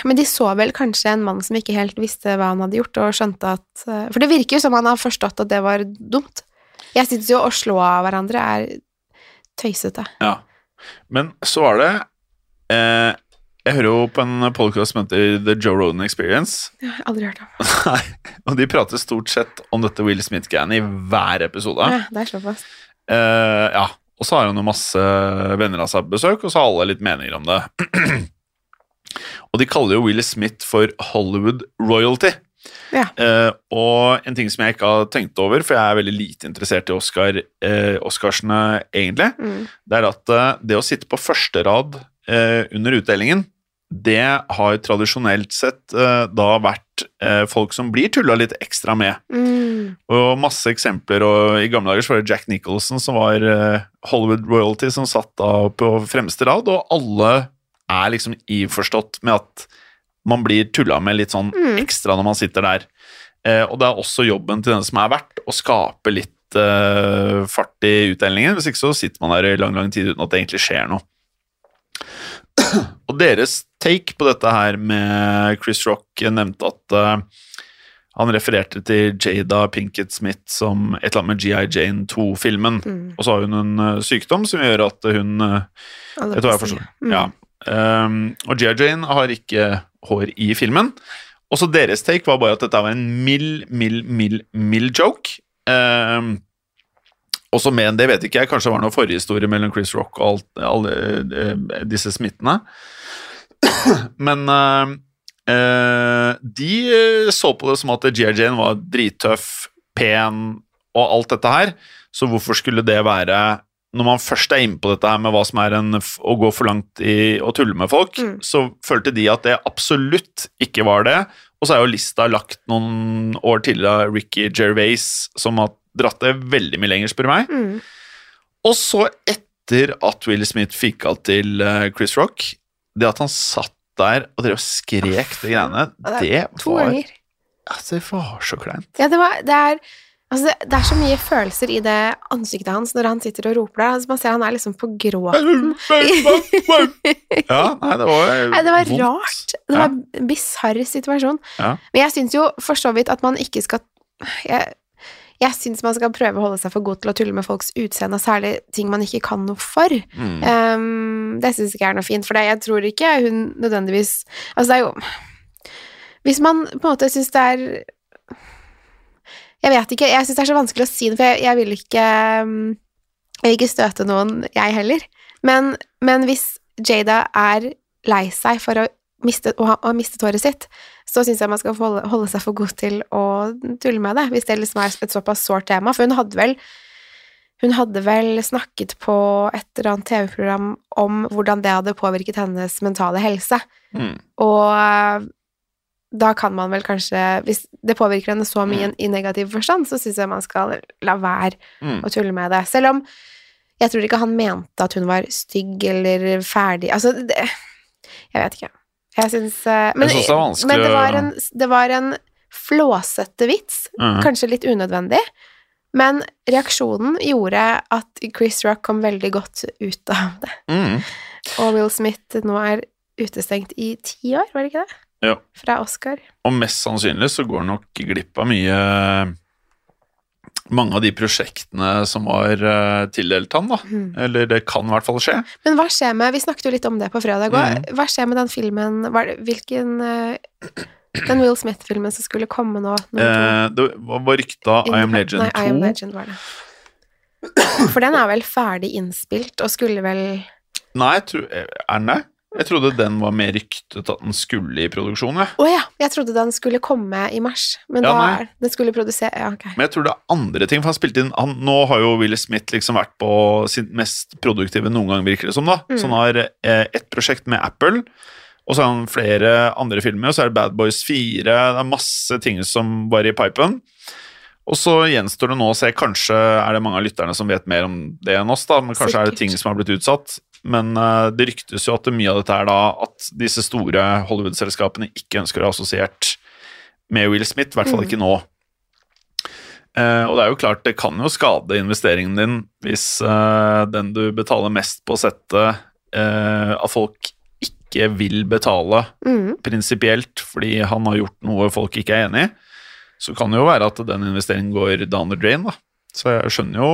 Men de så vel kanskje en mann som ikke helt visste hva han hadde gjort, og skjønte at uh, For det virker jo som han har forstått at det var dumt. Jeg syns jo å slå av hverandre er tøysete. Ja. Men så var det eh, Jeg hører jo på en podcast som heter The Joe Roden Experience. Jeg har aldri hørt om. [LAUGHS] Nei, og de prater stort sett om dette Will Smith-greiene i hver episode. Ja, det er såpass. Uh, ja, og så har han jo masse venner av seg på besøk, og så har alle litt meninger om det. [CLEARS THROAT] og de kaller jo Will Smith for Hollywood royalty. Ja. Uh, og en ting som jeg ikke har tenkt over, for jeg er veldig lite interessert i Oscar, uh, Oscarsene egentlig, Mm. det er at uh, det å sitte på første rad under utdelingen, det har tradisjonelt sett eh, da vært eh, folk som blir tulla litt ekstra med. Mm. Og masse eksempler, og i gamle dager så var det Jack Nicholson som var eh, Hollywood royalty, som satt da på fremste rad, og alle er liksom iforstått med at man blir tulla med litt sånn Mm. ekstra når man sitter der. Eh, og det er også jobben til den som er verdt, å skape litt eh, fart i utdelingen. Hvis ikke så sitter man der i lang, lang tid uten at det egentlig skjer noe. Og deres take på dette her med Chris Rock nevnte at uh, han refererte til Jada Pinkett Smith som et eller annet med GI Jane 2-filmen. Mm. Og så har hun en uh, sykdom som gjør at hun uh, Jeg tror jeg forstår? Mm. Ja. Um, og G.I. Jane har ikke hår i filmen. Og så deres take var bare at dette var en mild, mild, mild, mild joke. Um, også med det vet ikke jeg, kanskje det var noe forhistorie mellom Chris Rock og alt, alle eh, disse smittene. [CLEARS THROAT] Men eh, de så på det som at. Jane var drittøff, pen og alt dette her. Så hvorfor skulle det være Når man først er inne på dette her med hva som er en, å gå for langt i å tulle med folk, Mm. så følte de at det absolutt ikke var det. Og så er jo lista lagt noen år tidligere av Ricky Gervais, som har dratt det veldig mye lenger, spør du meg. Mm. Og så, etter at Will Smith fikk av til eh, Chris Rock, det at han satt der og drev og skrek de greiene, det var, altså, det var så kleint. Ja, det, var, det, er, altså det, det er så mye følelser i det ansiktet hans når han sitter og roper der. Altså man ser han er liksom på gråten. Ja, nei, det var Nei, det var rart. Det var en bisarr situasjon. Ja. Men jeg syns jo for så vidt at man ikke skal Jeg, jeg syns man skal prøve å holde seg for god til å tulle med folks utseende, og særlig ting man ikke kan noe for. Mm. Um, det syns ikke jeg er noe fint, for det, jeg tror ikke hun nødvendigvis Altså, det er jo Hvis man på en måte syns det er Jeg vet ikke, jeg syns det er så vanskelig å si det, for jeg, jeg vil ikke Jeg vil ikke støte noen, jeg heller. Men, men hvis Jada er lei seg for å miste, å ha, å ha mistet håret sitt, så syns jeg man skal holde, holde seg for god til å tulle med det, hvis det liksom er et såpass sårt tema. For hun hadde vel Hun hadde vel snakket på et eller annet TV-program om hvordan det hadde påvirket hennes mentale helse. Mm. Og eh, da kan man vel kanskje Hvis det påvirker henne så mye i negativ forstand, så syns jeg man skal la være Mm. å tulle med det. Selv om jeg tror ikke han mente at hun var stygg eller ferdig Altså, det Jeg vet ikke. Jeg syns eh, Men, Jeg synes det er vanskelig men det, var en, det var en flåsete vits. Mm. Kanskje litt unødvendig. Men reaksjonen gjorde at Chris Rock kom veldig godt ut av det. Mm. Og Will Smith nå er utestengt i ti år, var det ikke det? Ja. Fra Oscar. Og mest sannsynlig så går han nok glipp av mye Mange av de prosjektene som var uh, tildelt han, da. Mm. Eller det kan i hvert fall skje. Men hva skjer med Vi snakket jo litt om det på fredag òg. Mm. Hva skjer med den filmen hva, Hvilken uh, Den Will Smith-filmen som skulle komme nå? Eh, det var rykta I Am Legend Nei, I Am 2. Legend var det. For den er vel ferdig innspilt og skulle vel Nei, jeg tror, er den det? Jeg trodde den var mer ryktet at den skulle i produksjon, jeg. Å ja, jeg trodde den skulle komme i mars, men Ja, da nei. den skulle produsere Ja, ok. Men jeg tror det er andre ting, for han spilte inn han, Nå har jo Will Smith liksom vært på sin mest produktive noen gang, virker det som, da. Mm. Så han har eh, ett prosjekt med Apple, og så har han flere andre filmer, og så er det Bad Boys 4, det er masse ting som var i pipen. Og så gjenstår det nå å se, kanskje er det mange av lytterne som vet mer om det enn oss, da, men kanskje er det ting som har blitt utsatt. Men eh, det ryktes jo at mye av dette er da at disse store Hollywood-selskapene ikke ønsker å være assosiert med Will Smith, i hvert fall Mm. ikke nå. Uh, og det er jo klart, det kan jo skade investeringen din hvis uh, den du betaler mest på settet, uh, at folk ikke vil betale Mm. prinsipielt fordi han har gjort noe folk ikke er enig i. Så kan det jo være at den investeringen går down the drain, da. Så jeg skjønner jo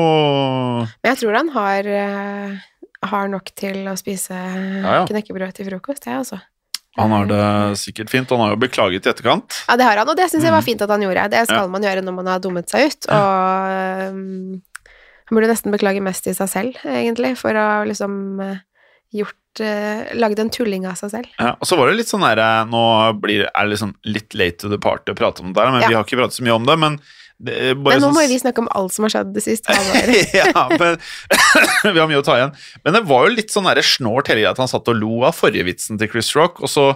Men jeg tror han har, har nok til å spise ja. knekkebrød til frokost, jeg, altså. Han har det sikkert fint. Han har jo beklaget i etterkant. Ja, det har han, og det syns jeg var Mm. fint at han gjorde. Det skal Ja. man gjøre når man har dummet seg ut, og um, han burde nesten beklage mest til seg selv, egentlig, for å liksom eh, gjort uh, Lagd en tulling av seg selv. Ja, og så var det litt sånn der, eh, Nå blir, er det liksom litt late to the party å prate om det der, men Ja. vi har ikke pratet så mye om det. Men det, bare Men nå sånn må jo vi snakke om alt som har skjedd det siste halvåret. [LAUGHS] ja, men [LAUGHS] Vi har mye å ta igjen. Men det var jo litt sånn snålt hele greia at han satt og lo av forrige vitsen til Chris Rock, og så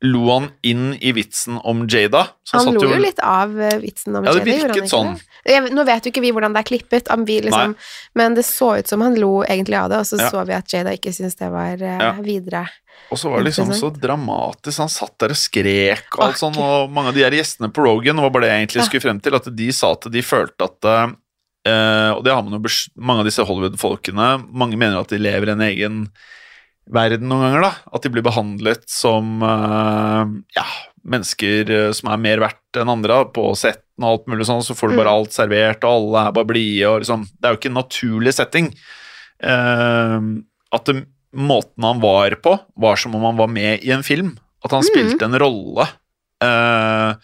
lo han inn i vitsen om Jada. Så Han satt lo jo litt av eh, vitsen om Ja, det Jedi, det virket sånn. Jeg, nå vet jo ikke vi hvordan det er klippet, om vi liksom, men det så ut som han lo egentlig av det, og så Ja. så vi at Jada ikke syntes det var uh, Ja. videre. Og så var det liksom så dramatisk. Han satt der og skrek og alt sånn, og mange av de her gjestene på Rogan, var bare det jeg egentlig skulle frem til, at de sa at de følte at eh, Og det har man jo Mange av disse Hollywood-folkene, mange mener at de lever i en egen verden noen ganger, da. At de blir behandlet som eh, ja, mennesker eh, som er mer verdt enn andre, på setten og alt mulig sånn, så får du bare Mm. alt servert, og alle er bare blide, og liksom Det er jo ikke en naturlig setting. Eh, at det, måten han var på, var som om han var med i en film. At han mm. spilte en rolle. Uh,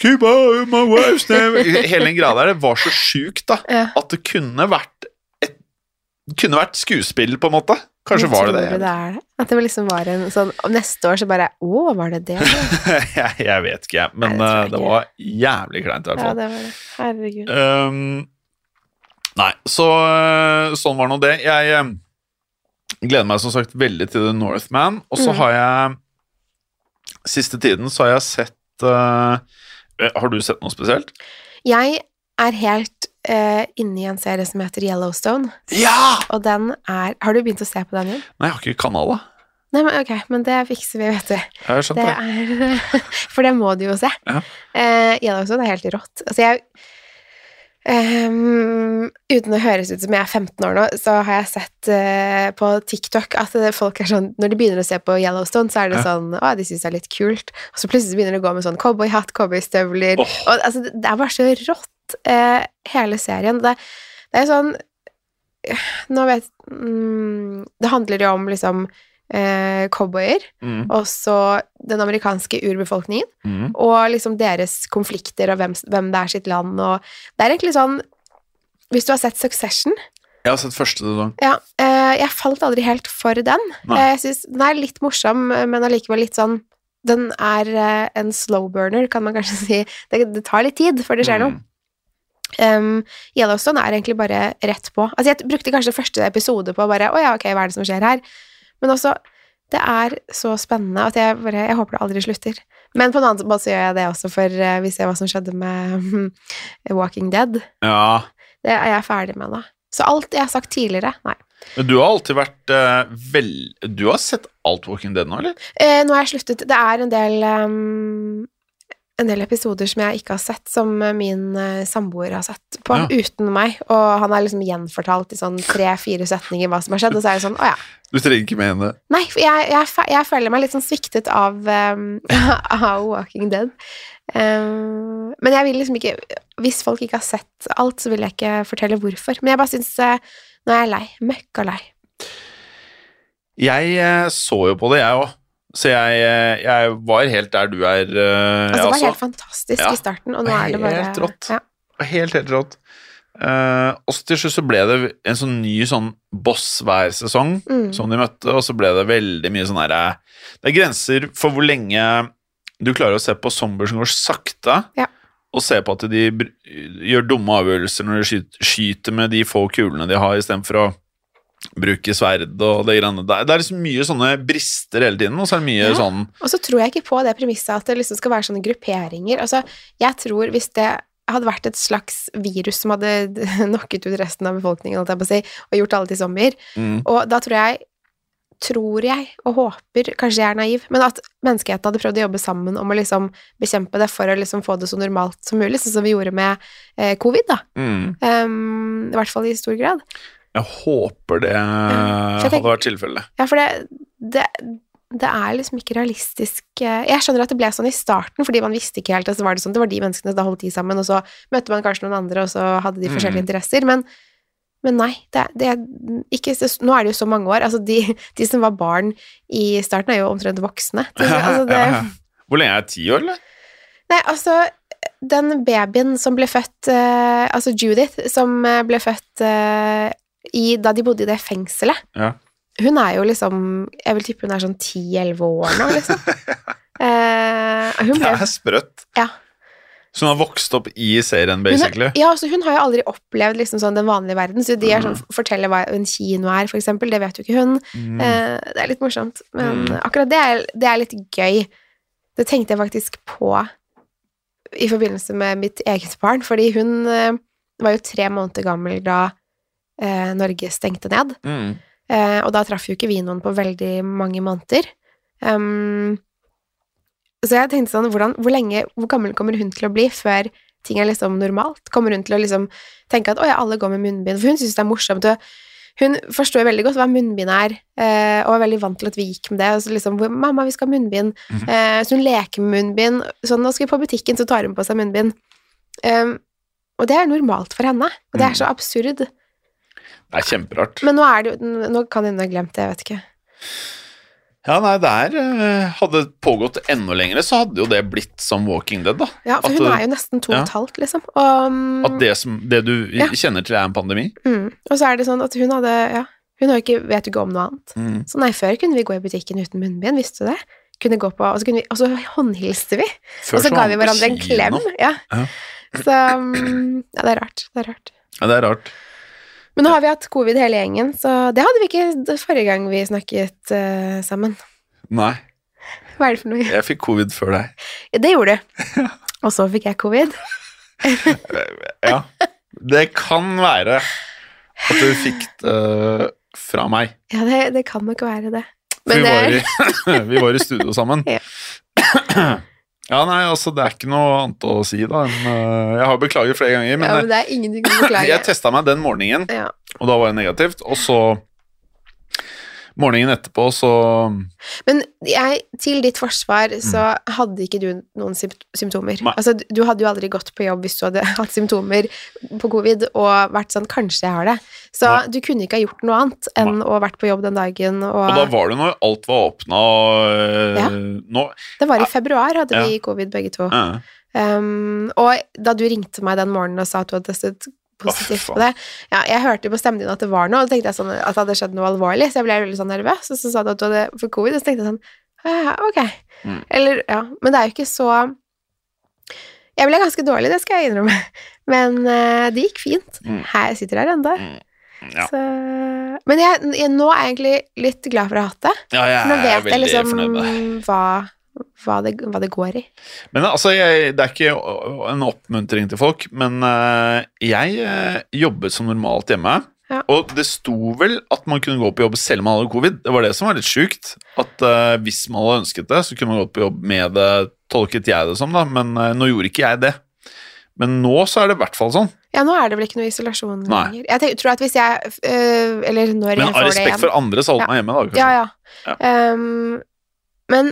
Cuba, my wife's name Hele den greia der, det var så sjukt, da. Ja. At det kunne vært et, kunne vært skuespill, på en måte. Kanskje Jeg var det det. det er det. At det liksom var en sånn neste år så bare Å, var det det? [LAUGHS] jeg, jeg vet ikke, jeg. Men Nei, det eh, det var jævlig kleint, i hvert Ja, det var det. Herregud. Um, nei, så eh, sånn var nå det. Jeg eh, gleder meg som sagt veldig til The Northman, og så Mm. har jeg Siste tiden så har jeg sett uh, Har du sett noe spesielt? Jeg er helt uh, inne i en serie som heter Yellowstone, Ja! og den er Har du begynt å se på den igjen? Nei, jeg har ikke kanal, da. Nei, men ok, men det fikser vi, vet du. Jeg har skjønt Det det. er [LAUGHS] For det må du jo se. Ja. Uh, Yellowstone er helt rått. Altså, jeg ehm, Uten å høres ut som jeg er 15 år nå, så har jeg sett uh, på TikTok at folk er sånn Når de begynner å se på Yellowstone, så er det Ja. sånn Å, de syns det er litt kult. Og så plutselig begynner det å gå med sånn cowboyhatt, cowboystøvler oh. og, altså, det, det er bare så rått, uh, hele serien. Det, det er sånn Nå vet mm, Det handler jo om liksom eh, cowboyer, Mm, og så den amerikanske urbefolkningen, mm. og liksom deres konflikter og hvem, hvem det er sitt land, og det er egentlig sånn Hvis du har sett Succession Jeg har sett første sesong. Ja, eh, jeg falt aldri helt for den. Nei. Eh, Jeg synes den er litt morsom, men allikevel litt sånn Den er eh, en slow burner, kan man kanskje [LAUGHS] si. Det, det tar litt tid før det skjer noe. Mm. Um, Yellowstone er egentlig bare rett på. Altså, jeg brukte kanskje første episode på bare Å ja, ok, hva er det som skjer her? Men også Det er så spennende at jeg bare Jeg håper det aldri slutter. Men på en annen måte så gjør jeg det også, for eh, vi ser hva som skjedde med [LAUGHS] Walking Dead. Ja. Det er jeg ferdig med nå. Så alt jeg har sagt tidligere, nei. Men du har alltid vært uh, vel Du har sett alt Walking Dead nå, eller? Eh, nå har jeg sluttet. Det er en del um, en del episoder som jeg ikke har sett, som min eh, samboer har sett på, Ja. uten meg. Og han har liksom gjenfortalt i sånn tre-fire setninger hva som har skjedd, og så er det sånn Å ja. Du trenger ikke med henne. Nei, for jeg, jeg, jeg føler meg litt sånn sviktet av, um, [LAUGHS] av Walking Dead. Um, men jeg vil liksom ikke Hvis folk ikke har sett alt, så vil jeg ikke fortelle hvorfor. Men jeg bare syns uh, Nå er jeg lei. Møkka lei. Jeg eh, så jo på det, jeg òg. Så jeg, eh, jeg var helt der du er, Uh, Altså, det var også. helt fantastisk Ja. i starten, og nå er det bare Helt rått. Ja. Helt, helt rått. Uh, og til slutt så ble det en sånn ny sånn boss hver sesong Mm. som de møtte, og så ble det veldig mye sånn herre Det er grenser for hvor lenge du klarer å se på zombier som går sakte, Ja. og se på at de gjør dumme avgjørelser når de skyter, skyter med de få kulene de har, istedenfor å bruke sverd og det greiene der. Det er liksom mye sånne brister hele tiden, og så er det mye Ja. sånn Og så tror jeg ikke på det premisset at det liksom skal være sånne grupperinger. Altså, jeg tror hvis det hadde vært et slags virus som hadde [LAUGHS] knocket ut resten av befolkningen, si, og gjort alle til zombier, mm, og da tror jeg Tror jeg og håper, kanskje jeg er naiv, men at menneskeheten hadde prøvd å jobbe sammen om å liksom bekjempe det for å liksom få det så normalt som mulig, sånn som vi gjorde med eh, covid, da. mm. Um, I hvert fall i stor grad. Jeg håper det jeg hadde vært tilfellet. Ja, for det, det, det er liksom ikke realistisk eh, Jeg skjønner at det ble sånn i starten, fordi man visste ikke helt, og så var det sånn, det var de menneskene, da holdt de sammen, og så møtte man kanskje noen andre, og så hadde de forskjellige Mm. interesser, men, men nei, det, det ikke, Nå er det jo så mange år, altså de, de som var barn i starten er jo omtrent voksne. [LAUGHS] Altså, det, Ja, ja. Hvor lenge er jeg? Ti år, eller? Nei, altså, den babyen som ble født, eh, altså Judith, som ble født eh, i, da de bodde i det fengselet, Ja. hun er jo liksom, jeg vil tippe hun er sånn 10-11 år nå, liksom. [LAUGHS] Eh, hun Det er sprøtt. ja. Så hun har vokst opp i serien, Hun, basically? har- ja, altså hun har jo aldri opplevd liksom sånn den vanlige verden, så de er sånn, forteller hva en kino er, for eksempel, det vet jo ikke hun. Mm. Eh, det er litt morsomt, men Mm. akkurat det er, det er litt gøy. Det tenkte jeg faktisk på i forbindelse med mitt eget barn, fordi hun eh, var jo tre måneder gammel da eh, Norge stengte ned, Mm. eh, og da traff jo ikke vi noen på veldig mange måneder. Um, så jeg tenkte sånn, hvordan, hvor lenge, hvor gammel kommer hun til å bli før ting er liksom normalt? Kommer hun til å liksom tenke at å ja, alle går med munnbind? For hun syns det er morsomt. Og hun forstår veldig godt hva munnbind er, eh, og er veldig vant til at vi gikk med det. Og så liksom, 'Mamma, vi skal ha munnbind.' Mhm. Eh, så hun leker med munnbind. Sånn, 'Nå skal vi på butikken, så tar hun på seg munnbind.' Um, og det er normalt for henne. Og det er så absurd. Det er kjemperart. Men nå er det Nå kan hun ha glemt det, jeg vet ikke. Ja, nei, det er eh, Hadde det pågått enda lenger, så hadde jo det blitt som Walking Dead, da. Ja, for At hun er jo nesten to og et halvt, liksom. Og, um, At det, som, det du Ja. kjenner til, er en pandemi. mm, og så er det sånn at hun hadde Ja, hun har ikke, vet jo ikke om noe annet. Mm. Så nei, før kunne vi gå i butikken uten munnbind, visste du det? Kunne gå på, og så, kunne vi, og så håndhilste vi, Før og så så ga vi hverandre en klem. Ja. Ja. Så um, Ja, det er rart. Det er rart. Ja, det er rart. Men nå har vi hatt covid hele gjengen, så det hadde vi ikke forrige gang vi snakket uh, sammen. Nei, Hva er det for noe? jeg fikk covid før deg. Ja, det gjorde du. [LAUGHS] Og så fikk jeg covid. [LAUGHS] Ja. Det kan være at du fikk det fra meg. Ja, det, det kan nok være det. Men vi, var i, [LAUGHS] vi var i studio sammen. Ja. [CLEARS THROAT] Ja, nei, altså, det er ikke noe annet å si, da. øh, jeg har beklaget flere ganger, men, ja, men det er ingenting å beklage. [LAUGHS] jeg testa meg den morgenen, Ja. og da var det negativt. Og så morgenen etterpå, så Men jeg, til ditt forsvar så hadde ikke du noen symptomer. Mm. Nei. Altså, du- hadde jo aldri gått på jobb hvis du hadde [LAUGHS] hatt symptomer på covid og vært sånn 'kanskje jeg har det'. Så Nei. du kunne ikke ha gjort noe annet enn å ha vært på jobb den dagen. Og, Og da var det når alt var åpna og Ja. øh, nå det var i februar hadde Ja. vi covid begge to. Ja. Um, og da du ringte meg den morgenen og sa at du hadde testet positivt på det Ja, jeg hørte på stemmen din at det var noe, og da tenkte jeg sånn at det hadde skjedd noe alvorlig, så jeg ble veldig sånn nervøs, og så sa du at du hadde fått covid, og så tenkte jeg sånn ja, ok. Mm. Eller, ja. Men det er jo ikke så Jeg ble ganske dårlig, det skal jeg innrømme. [LAUGHS] Men uh, det gikk fint. Mm. Her jeg sitter her ennå. Ja. Så Men jeg, jeg, nå er jeg egentlig litt glad for å ha hatt det. Ja, jeg Nå vet jeg veldig liksom hva, hva, det, hva det går i. Men altså, jeg, det er ikke en oppmuntring til folk, men eh, jeg eh, jobbet som normalt hjemme. Ja. Og det sto vel at man kunne gå på jobb selv om man hadde covid. Det var det som var litt sjukt. At uh, hvis man hadde ønsket det, så kunne man gått på jobb med det, tolket jeg det som, da. Men uh, nå gjorde ikke jeg det. Men nå så er det i hvert fall sånn. Ja, nå er det vel ikke noe isolasjon Nei. lenger. Jeg tenker, tror at hvis jeg øh, Eller når Men jeg får det respekt for andre så holdt Ja. meg hjemme, da. kanskje. Ja, ja. Ehm, men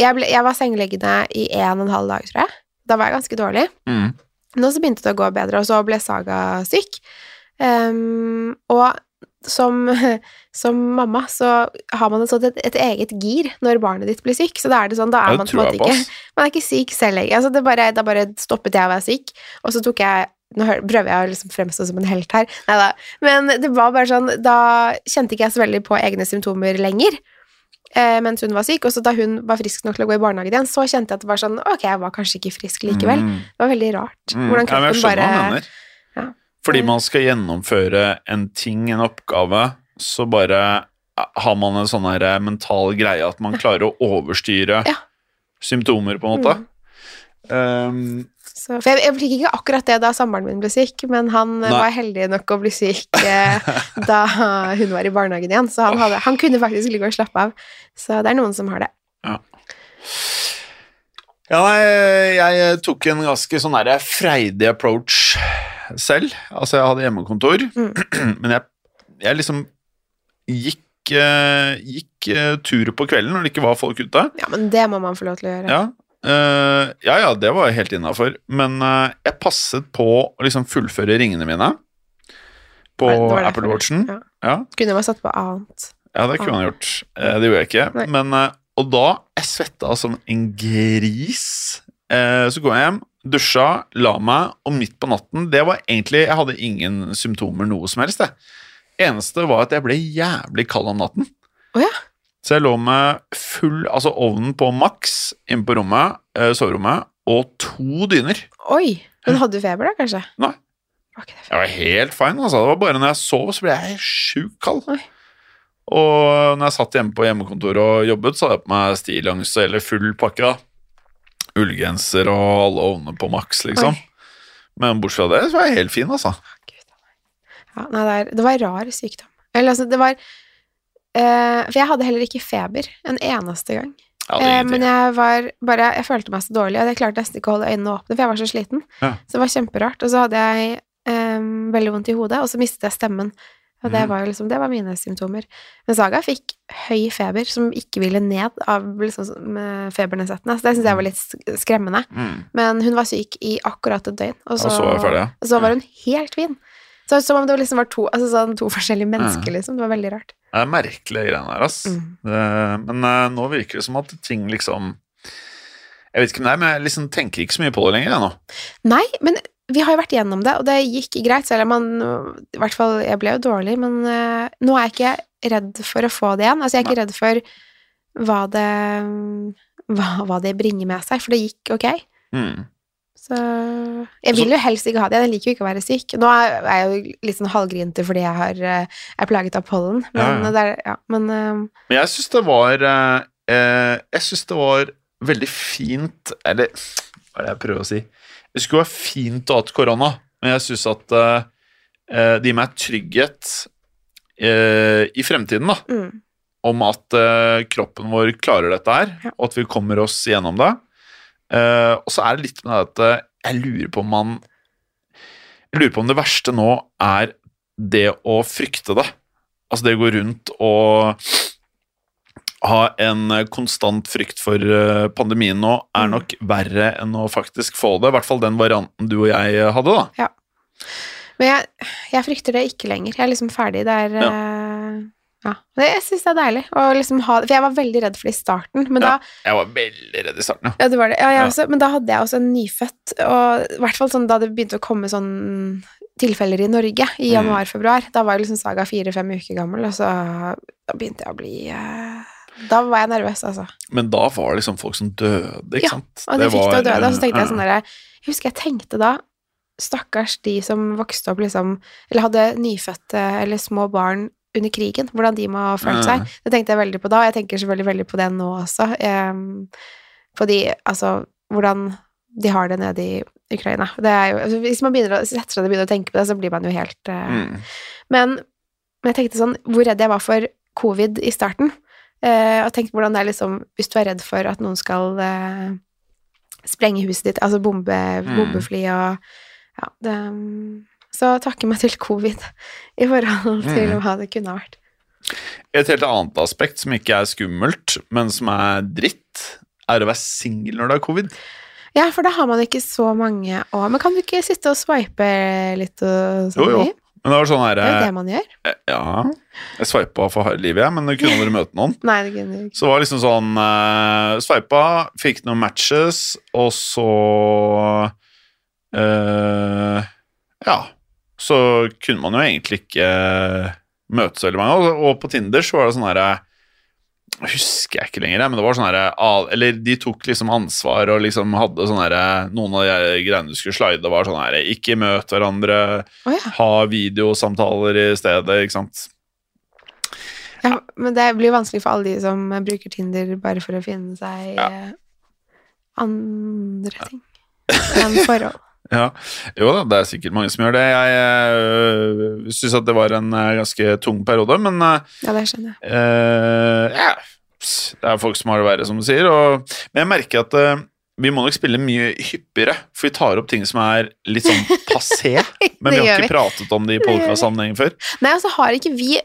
jeg, ble, jeg var sengeliggende i en og en halv dag, tror jeg. Da var jeg ganske dårlig. Mm. Nå så begynte det å gå bedre, og så ble Saga syk. Um, og som, [LAUGHS] som mamma så har man et, et, et eget gir når barnet ditt blir syk. Så da er det sånn, da er man på en måte ikke. [LAUGHS] Man er ikke syk selv lenger. Altså, det bare, da bare stoppet jeg å være syk, og så tok jeg nå prøver jeg å liksom fremstå som en helt her. Neida. Men det var bare sånn Da kjente ikke jeg så veldig på egne symptomer lenger. Eh, mens hun var syk, og så da hun var frisk nok til å gå i barnehagen igjen, så kjente jeg at det var sånn Ok, jeg var kanskje ikke frisk likevel. Mm. Det var veldig rart. Mm. Hvordan kroppen ja, bare. Ja. Fordi man skal gjennomføre en ting, en oppgave, så bare har man en sånn her mental greie at man klarer å overstyre Ja. symptomer, på en måte. Mm. Um, Så, for jeg, jeg fikk ikke akkurat det da samboeren min ble syk, men han eh, Nei. var heldig nok å bli syk eh, [LAUGHS] da hun var i barnehagen igjen, så han, hadde, han kunne faktisk ligge og slappe av. Så det er noen som har det. ja, nei, jeg tok en ganske sånn her freidig approach selv. Altså, jeg hadde hjemmekontor, Mm. [CLEARS THROAT] men jeg, jeg liksom gikk, eh, gikk eh, tur på kvelden når det ikke var folk ute. Ja, men det må man få lov til å gjøre. Ja, eh, ja, ja, det var jeg helt innafor. Men uh, jeg passet på å liksom fullføre ringene mine på Apple Watchen. ja. Ja. Kunne man satt på annet. ja, det kunne jeg gjort. Uh, det gjorde jeg ikke. Men, og da Jeg svetta som en gris. Så går jeg hjem, dusja, la meg, og midt på natten Det var egentlig Jeg hadde ingen symptomer noe som helst, det. Eneste var at jeg ble jævlig kald om natten. Oh, ja. Så jeg lå med full Altså ovnen på maks inne på rommet, eh, soverommet, og to dyner. Oi! Men hadde du feber, da, kanskje? Nei. Var Jeg var helt fine, altså. Det var bare når jeg sov, så ble jeg sjukt kald. Oi. Og når jeg satt hjemme på hjemmekontoret og jobbet, så hadde jeg på meg stillongs eller full pakke. da. Ullgenser og alle ovnene på maks, liksom. Oi. Men bortsett fra det, så var jeg helt fin, altså. Gud, Ja, nei, det, er, det var rar sykdom. Eller altså, det var eh, For jeg hadde heller ikke feber en eneste gang. Eh, men jeg var bare Jeg følte meg så dårlig, og jeg klarte nesten ikke å holde øynene åpne, for jeg var så sliten. Ja. Så det var kjemperart. Og så hadde jeg um, veldig vondt i hodet, og så mistet jeg stemmen. Og det Mhm. var jo liksom Det var mine symptomer. Men Saga fikk høy feber som ikke ville ned av liksom febernedsettende. Så det syns jeg var litt skremmende. Mm. Men hun var syk i akkurat et døgn, og Og så, så var ferdig, ja. og så var hun helt fin. Så Som om det liksom var to, altså sånn, to forskjellige mennesker, Ja. liksom. Det var veldig rart. Det er merkelige greiene her, ass. Mm. Det, men uh, nå virker det som at ting liksom Jeg vet ikke om det er, men jeg liksom tenker ikke så mye på det lenger, jeg nå. Nei, men vi har jo vært gjennom det, og det gikk greit, selv om man I hvert fall, jeg ble jo dårlig, men uh, nå er jeg ikke redd for å få det igjen. Altså, jeg er ikke redd for hva det hva, hva det bringer med seg, for det gikk ok. Mm. Så Jeg vil jo helst ikke ha det, jeg liker jo ikke å være syk. Nå er jeg jo litt sånn halvgrinete fordi jeg har, eh, er plaget av pollen, men Ja, ja. det er Ja, men uh, Men jeg syns det var eh, eh, Jeg syns det var veldig fint Eller hva er det jeg prøver å si? Det skulle være fint å ha hatt korona, men jeg syns at eh, eh, det gir meg trygghet eh, i fremtiden, da. mm, Om at kroppen vår klarer dette her, Ja. og at vi kommer oss gjennom det. Eh, og så er det litt med det at eh, jeg lurer på om man Jeg lurer på om det verste nå er det å frykte det. Altså det å gå rundt og ha en konstant frykt for eh, pandemien nå er Mm. nok verre enn å faktisk få det. I hvert fall den varianten du og jeg hadde, da. Ja. Men jeg, jeg frykter det ikke lenger. Jeg er liksom ferdig. Det er eh, Ja. Det, jeg syns det er deilig å liksom ha det. For jeg var veldig redd for det i starten, men Ja. da Jeg var veldig redd i starten, ja. Ja, det var det. Ja, jeg Ja. Også, men da hadde jeg også en nyfødt, og i hvert fall sånn da det begynte å komme sånn tilfeller i Norge i Mm. januar-februar, da var jo liksom Saga fire-fem uker gammel, og så da begynte jeg å bli eh, Da var jeg nervøs, altså. Men da var det liksom folk som døde, ikke Ja, sant? Og de fikk det å døde, og så tenkte jeg sånn derre Jeg husker jeg tenkte da Stakkars de som vokste opp liksom Eller hadde nyfødte eller små barn under krigen, hvordan de må ha følt seg. Det tenkte jeg veldig på da, og jeg tenker selvfølgelig veldig på det nå også. Um, fordi, altså, hvordan de har det nede i Ukraina. Det jo, altså, hvis man begynner å setter seg ned og begynner å tenke på det, så blir man jo helt eh, mm. Men, men jeg tenkte sånn Hvor redd jeg var for covid i starten. Eh, og tenkte hvordan det er liksom Hvis du er redd for at noen skal eh, sprenge huset ditt, altså bombe, Mm. bombefly og Ja, det Så takke meg til covid i forhold til Mm. hva det kunne vært. Et helt annet aspekt som ikke er skummelt, men som er dritt, er å være singel når det er covid. Ja, for da har man ikke så mange å Men kan du ikke sitte og swipe litt og sånn? Jo, jo. Men det var sånn Det er herre det man gjør. Ja, jeg sveipa for harde livet, jeg, men du kunne aldri møte noen. [LAUGHS] Nei, det kunne ikke. Så det var liksom sånn uh, Sveipa, fikk noen matches, og så uh, Ja. Så kunne man jo egentlig ikke møte så veldig mange. Og, på Tinder så var det sånn herre Husker jeg ikke lenger, men det var sånn herre Eller de tok liksom ansvar og liksom hadde sånn herre Noen av de greiene du skulle slide, var sånn herre Ikke møt hverandre, oh, ja. ha videosamtaler i stedet, ikke sant. ja. Men det blir vanskelig for alle de som bruker Tinder bare for å finne seg Ja. eh, andre ting enn forhold. Ja, jo da, det er sikkert mange som gjør det. Jeg øh, syns at det var en øh, ganske tung periode, men øh, Ja, det skjønner jeg. øh, ja, det er folk som har det verre, som du sier. Og, men jeg merker at øh, vi må nok spille mye hyppigere, for vi tar opp ting som er litt sånn [LAUGHS] passé. Men vi har ikke ikke pratet om det i podkast-sammenheng før. Nei, altså har ikke vi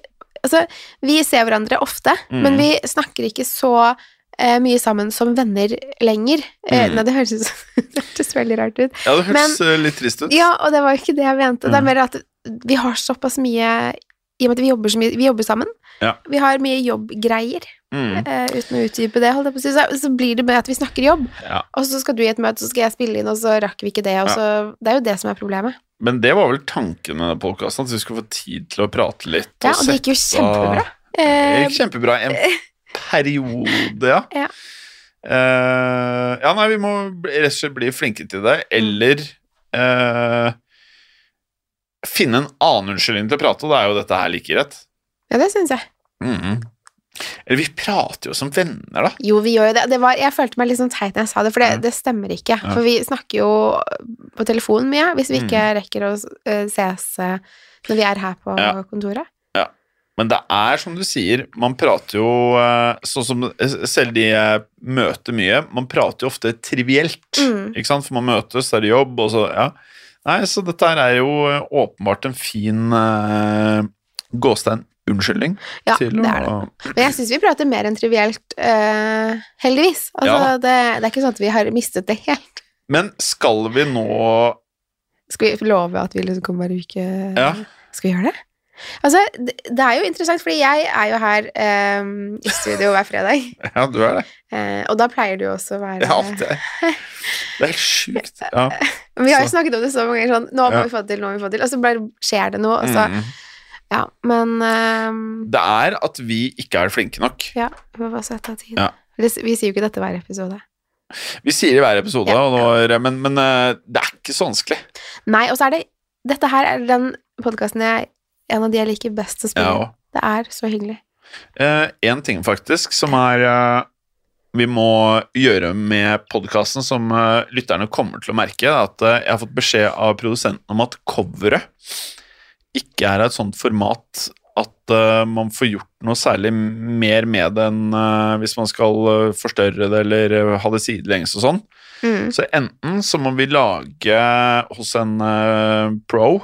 Altså, vi ser hverandre ofte, Mm. men vi snakker ikke så eh, mye sammen som venner lenger. Eh, Mm. nei, det høres, ut som- [LAUGHS] det hørtes veldig rart ut. Ja, det hørtes øh, litt trist ut. Ja, og det var jo ikke det jeg mente. Det er Mm. mer at vi har såpass mye I og med at vi jobber så mye Vi jobber sammen. Ja. Vi har mye jobbgreier. Mm, Uh, uten å utdype det, holdt jeg på å si. Så, så blir det med at vi snakker jobb, ja. og så skal du i et møte, så skal jeg spille inn, og så rakk vi ikke det, og Ja. så Det er jo det som er problemet. Men det var vel tanken med podkasten, at vi skulle få tid til å prate litt. Ja, og det gikk jo kjempebra. Det Eh, gikk kjempebra en [LAUGHS] periode, ja. Ja. Uh, ja, nei, vi må rett og slett bli flinke til det, eller uh, finne en annen unnskyldning til å prate, og da er jo dette her like greit. ja, det syns jeg. Mhm. Eller vi prater jo som venner, da. Jo, vi gjør jo det. det var, jeg følte meg litt sånn teit når jeg sa det, for det, det stemmer ikke. For vi snakker jo på telefonen mye, hvis vi ikke Mm. rekker å eh, ses når vi er her på Ja. kontoret. Men det er som du sier, man prater jo eh, sånn som selv de jeg møter mye, man prater jo ofte trivielt. Mm. Ikke sant? For man møtes, så er det jobb, og så Ja. Nei, så dette her er jo eh, åpenbart en fin uh, gåstein unnskyldning Ja, det er det. Men jeg syns vi prater mer enn trivielt, uh, heldigvis. Altså, Ja. det, det er ikke sånn at vi har mistet det helt. Men skal vi nå Skal vi love at vi liksom kommer hver uke? Ja. Skal vi gjøre det? Altså, det, er jo interessant, fordi jeg er jo her um, i studio hver fredag, [LAUGHS] Ja, du er det. Uh, og da pleier du også å være Ja, er, det er sjukt. Ja. [LAUGHS] Vi har jo snakket om det så mange ganger, sånn Nå må Ja. vi få det til, nå må vi få det til. Og så bare skjer det noe, og så Mm. Ja, men um, Det er at vi ikke er flinke nok. Ja, vi må bare sette av tid. Ja. Vi sier jo ikke dette hver episode. Vi sier det i hver episode, Ja. og nå er- men, men eh, det er ikke så vanskelig. Nei, og så er det Dette her er den podkasten jeg En av de jeg liker best å spille. Ja, Det er så hyggelig. Én ting faktisk som er eh, vi må gjøre med podkasten, som eh, lytterne kommer til å merke, er at eh, jeg har fått beskjed av produsenten om at coveret ikke er et sånt format at eh, man får gjort noe særlig mer med det enn eh, hvis man skal eh, forstørre det eller eh, ha det sidelengs og sånn. Mm. Så enten så må vi lage hos en eh, pro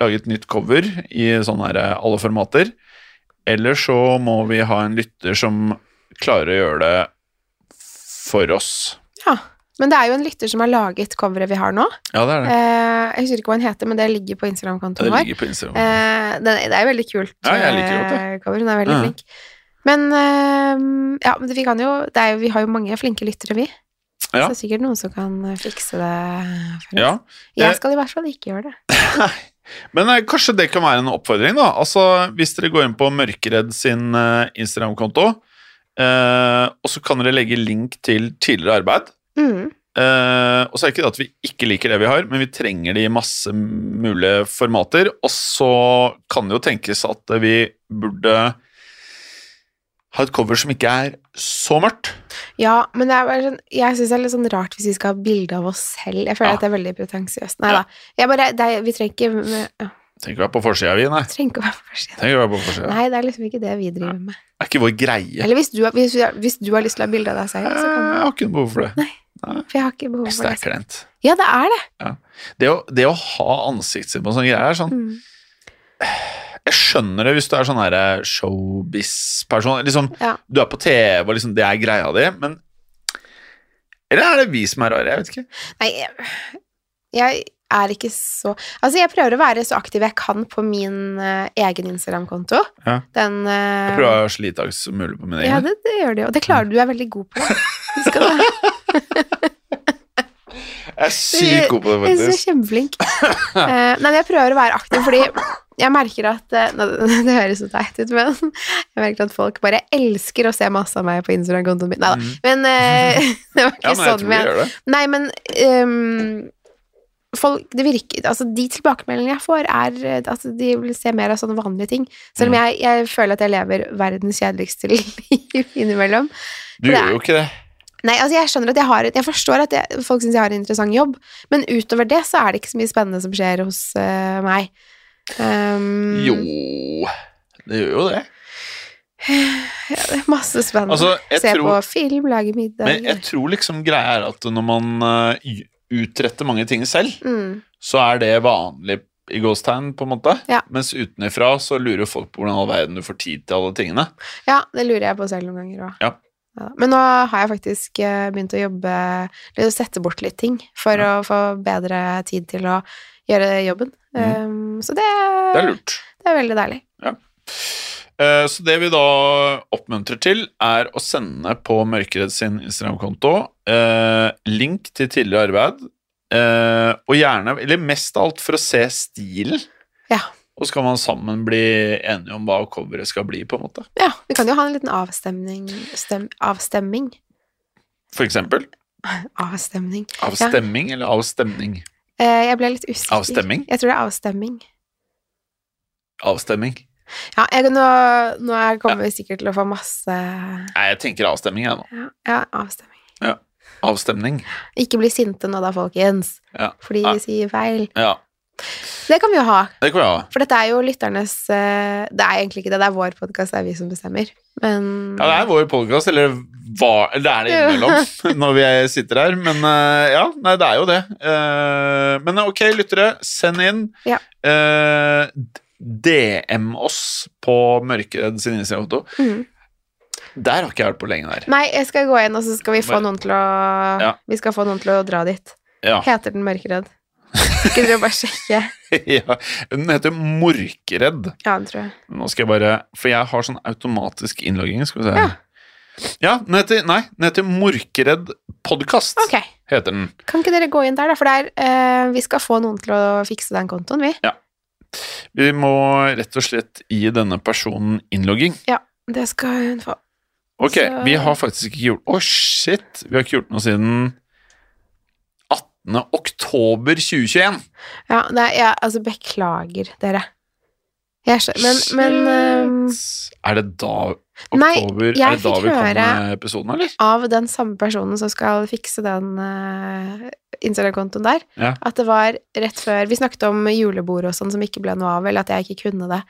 lage et nytt cover i sånne her eh, alle formater, eller så må vi ha en lytter som klarer å gjøre det for oss. Ja. Men det er jo en lytter som har laget coveret vi har nå. Ja, det er det. Eh, jeg husker ikke hva den heter, men det ligger på Instagram-kontoen Det vår. på Instagram. Eh, det, det er jo veldig kult Ja, jeg liker godt det. eh, cover. Hun er veldig Ja. flink. Men eh, ja, men vi kan jo det jo, Vi har jo mange flinke lyttere, vi. Ja. Så det er sikkert noen som kan fikse det for oss. Ja. Jeg skal i hvert fall ikke gjøre det. [LAUGHS] Men eh, kanskje det kan være en oppfordring, da. Altså, Hvis dere går inn på Mørkeredd sin eh, Instagram-konto, Eh, og så kan dere legge link til tidligere arbeid. Mm. Eh, og så er det ikke det at vi ikke liker det vi har, men vi trenger det i masse mulige formater. Og så kan det jo tenkes at vi burde ha et cover som ikke er så mørkt. Ja, men det er bare sånn, jeg syns det er litt sånn rart hvis vi skal ha bilde av oss selv. Jeg føler Ja. at det er veldig pretensiøst. Nei Ja. da. Jeg bare, det er, vi trenger ikke ja, Trenger ikke være på forsida, vi, nei. trenger ikke være på forsida. Nei, det er liksom ikke det vi driver med. Det er ikke vår greie. Eller hvis du, hvis, hvis du har lyst til å ha bilde av deg selv, så kan Jeg har ikke noe behov for det. For jeg har ikke behov for det. er kleint. Ja, det er det. Det å, det å ha ansiktet på sånn greie er sånn Mm. Jeg skjønner det hvis du er sånn her showbiz-person. Liksom, Ja. Du er på TV, og liksom, det er greia di, men Eller er det vi som er rare? Jeg vet ikke. Nei, jeg, jeg er ikke så Altså, jeg prøver å være så aktiv jeg kan på min uh, egen Instagram-konto. Ja. Den uh, Jeg prøver å være så lite som mulig på min egen. Ja, det, det gjør det jo. Det klarer du. Du er veldig god på det. Jeg er sykt god på det, faktisk. du er så kjempeflink. Uh, nei, men jeg prøver å være aktiv, fordi jeg merker at eh, nå, [LAUGHS] Det høres så teit ut, men jeg merker at folk bare elsker å se masse av meg på Instagram-kontoen min. Nei da. Mm. Men eh, [LAUGHS] det var ikke Ja, men sånn. tror Men, gjør det. nei, men um, folk, det virker, altså De tilbakemeldingene jeg får, er at altså, de vil se mer av sånne vanlige ting. Selv Mm. om jeg, jeg føler at jeg lever verdens kjedeligste [LAUGHS] liv innimellom. Du gjør jo ikke det. Nei, altså jeg skjønner at jeg har Jeg forstår at jeg, folk syns jeg har en interessant jobb, men utover det så er det ikke så mye spennende som skjer hos uh, meg. Um, Jo Det gjør jo det. ja, det er masse spennende. Altså, Se tror- på film, lage middag Men jeg tror liksom greia er at når man eh, utretter mange ting selv, mm, så er det vanlig i gåstegn, på en måte. Ja. Mens utenfra så lurer folk på hvordan all verden du får tid til alle tingene. Ja, det lurer jeg på selv noen ganger òg. Ja. Men nå har jeg faktisk eh, begynt å jobbe Eller sette bort litt ting for Ja. å få bedre tid til å gjøre jobben. Um, så det, Mm. Det er lurt. det er veldig deilig. Eh, Så det vi da oppmuntrer til, er å sende på Mørkeredd sin Instagram-konto eh, link til tidligere arbeid, eh, og gjerne, eller mest av alt for å se stilen. Ja. Og så kan man sammen bli enige om hva coveret skal bli, på en måte. Ja, vi kan jo ha en liten avstemning stem, Avstemming. For eksempel. Avstemning. Avstemming eller avstemning? Eh, jeg ble litt usikker. Avstemming? Jeg tror det er avstemming. Avstemming. Ja, jeg, nå, nå er- kommer vi sikkert til å få masse Nei, jeg tenker avstemming, jeg nå. Ja, ja avstemning. Avstemning. Ikke bli sinte nå da, folkens. Ja. Fordi vi sier feil. Ja, Det kan vi jo ha. det kan vi ha. For dette er jo lytternes eh, Det er egentlig ikke det, det er vår podkast, det er vi som bestemmer. Men Ja, det er vår podkast, eller, hva- det er det innimellom [LAUGHS] når vi sitter her. Men eh, ja, nei, det er jo det. Eh, men ok, lyttere, send inn. Ja. DM oss på Mørkeredd sin Instagram-konto. mm. Der har ikke jeg vært på lenge der. Nei, jeg skal gå inn, og så skal vi få noen til å Ja. Vi skal få noen til å dra dit. Ja. Heter den Mørkeredd? Ikke dere bare sjekke? [LAUGHS] ja. Den heter Morkeredd. Ja, den tror jeg. Nå skal jeg bare For jeg har sånn automatisk innlogging. Skal vi se. Ja. Ja, den heter, nei, den heter Morkeredd podkast. Ok. Heter den. Kan ikke dere gå inn der, da? For der, er, eh, vi skal få noen til å fikse den kontoen, vi. Ja. Vi må rett og slett gi denne personen innlogging. Ja, Det skal hun få. Ok, Så- vi har faktisk ikke gjort Å, shit! Vi har ikke gjort noe siden 18. oktober 2021. Ja, er, ja, altså, beklager, dere. Jeg men, men ehm, Er det da Nei, oktober nei, Er det da vi kommer med episoden, eller? av den samme personen som skal fikse den uh, Instagram-kontoen der, Ja. at det var rett før Vi snakket om julebord og sånn som ikke ble noe av, eller at jeg ikke kunne det.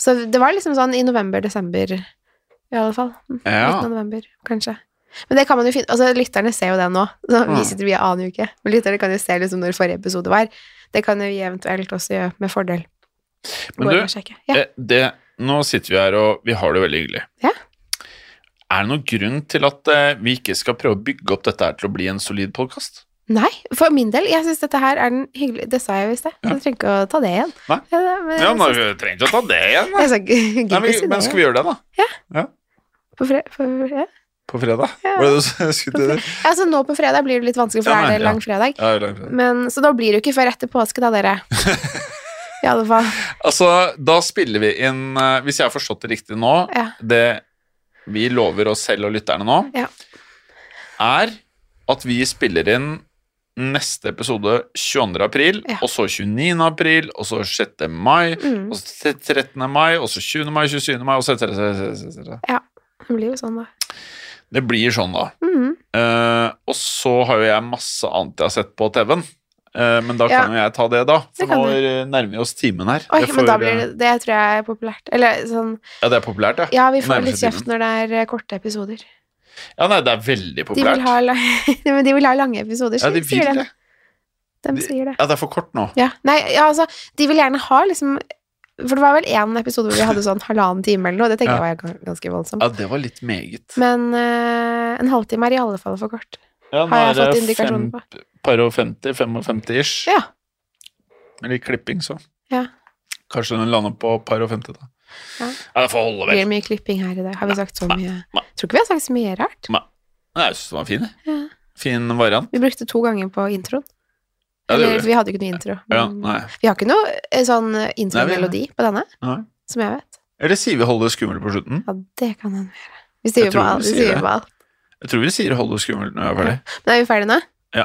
Så det var liksom sånn i november-desember, i alle fall. Mm, Ja. 19. november, kanskje. Men det kan man jo finne Altså, lytterne ser jo det nå. Så Mm. vi sitter, via annen uke. Men lytterne kan jo se liksom når forrige episode var. Det kan jo vi eventuelt også gjøre med fordel. Men du. Ja. eh, det, nå sitter vi her, og vi har det veldig hyggelig. Ja. Er det noen grunn til at eh, vi ikke skal prøve å bygge opp dette her til å bli en solid podkast? Nei, for min del, jeg syns dette her er den hyggelige Det sa jeg jo i sted. Ja. Du trenger ikke å ta det igjen. Nei. Ja, men Ja, men synes- trenger ikke å ta det igjen. skal Nei, men, men skal vi gjøre det, da? På For, på, ja. På fredag? Ja. Var det det du skulle til? Altså, nå på fredag blir det litt vanskelig, for Ja, nei, er det ja. lang fredag. Ja, lang fredag. Men, så da blir det jo ikke før etter påske, da, dere. I alle fall. Altså, da spiller vi inn eh, Hvis jeg har forstått det riktig nå Ja. det, vi lover oss selv og lytterne nå, Ja. er at vi spiller inn neste episode 22. april, Ja. og så 29. april, og så 6. mai, Mm. og så 13. mai, og så 20. mai, 27. mai, og så etc. Det blir jo sånn, da. Det blir sånn, da. Mhm. Uh, og så har jo jeg masse annet jeg har sett på TV-en. Uh, men da Ja. kan jo jeg ta det, da. For nå du. eh, nærmer vi oss timen her. Oi, får, men da blir eh, det Det tror jeg er populært. Eller sånn Ja, det er populært, ja. Ja, vi får litt kjeft når det er eh, korte episoder. Ja, nei, det er veldig De populært. vil ha, la [LAUGHS] men de vil ha lange episoder, ja, de sier de. det. De De- sier det. Ja, det er for kort nå. Ja. Nei, ja, altså, de vil gjerne ha liksom For det var vel én episode hvor vi hadde sånn halvannen time eller noe. Det tenker Ja. jeg var ganske voldsomt. Ja, det var litt meget. Men uh, en halvtime er i alle fall for kort. Ja, nå har jeg fått indikasjoner på. Par og 50, 55 ish. Ja. Med litt klipping, så. Ja. Kanskje den lander på par og 50, da. Ja. Ja, det får holde, Blir vel. det mye klipping her i dag? Har vi sagt så Nei, mye? nei. Tror ikke vi har sagt så mye rart. Nei, jeg syns den var fin, jeg. Ja. Fin variant. Vi brukte to ganger på introen. Det Eller, vi. vi hadde jo ikke noe intro. Vi har ikke noe eh, sånn Nei, intromelodi på denne, som jeg vet. Eller sier vi 'holde skummelt' på slutten? Ja, det kan hende vi gjøre. Vi sier på alt. vi Vi sier det. Jeg tror vi sier 'holde skummelt' når jeg er ferdig. Men er vi ferdige nå? Ja.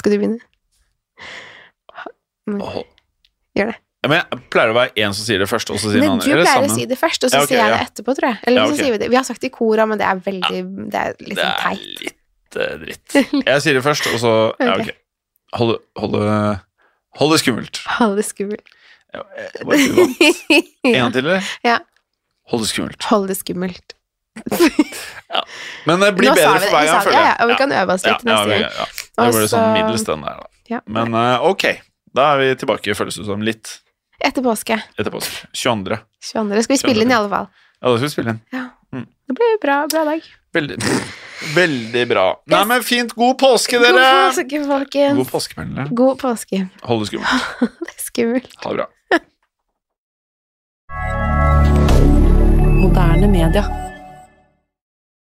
Skal du begynne? Hold- Gjør det. Ja, men jeg pleier å være en som sier det først, og så sier Men en du pleier å si det først, og så Ja, okay, sier jeg det etterpå, tror jeg. Eller Ja, så sier vi det. Vi har sagt det i kora, men det er veldig Det er litt Det sånn er teit. litt uh, dritt. Jeg sier det først, og så [LAUGHS] Ja, Ok. Holde, holde, holde skummelt. Det skummelt. Ja, det. [LAUGHS] En til, eller? Ja. Holde skummelt. Hold det skummelt. Men det blir Nå bedre for hver gang, føler ja, jeg. ja, og vi kan øve oss litt ja, neste gang. ja. Det det sånn middels den der, da. Ja. Men uh, ok, da er vi tilbake, føles det som, litt Etter påske. etter påske. 22. 22. Skal vi spille inn i alle fall? Ja, da skal vi spille inn. Det blir bra, bra dag. Veldig, veldig bra. Nei, men fint. God påske, dere! God påske, folkens. God påske, Pernille. God påske. Hold det skummelt. [LAUGHS] Det er skummelt. Ha det bra. [LAUGHS] Moderne media.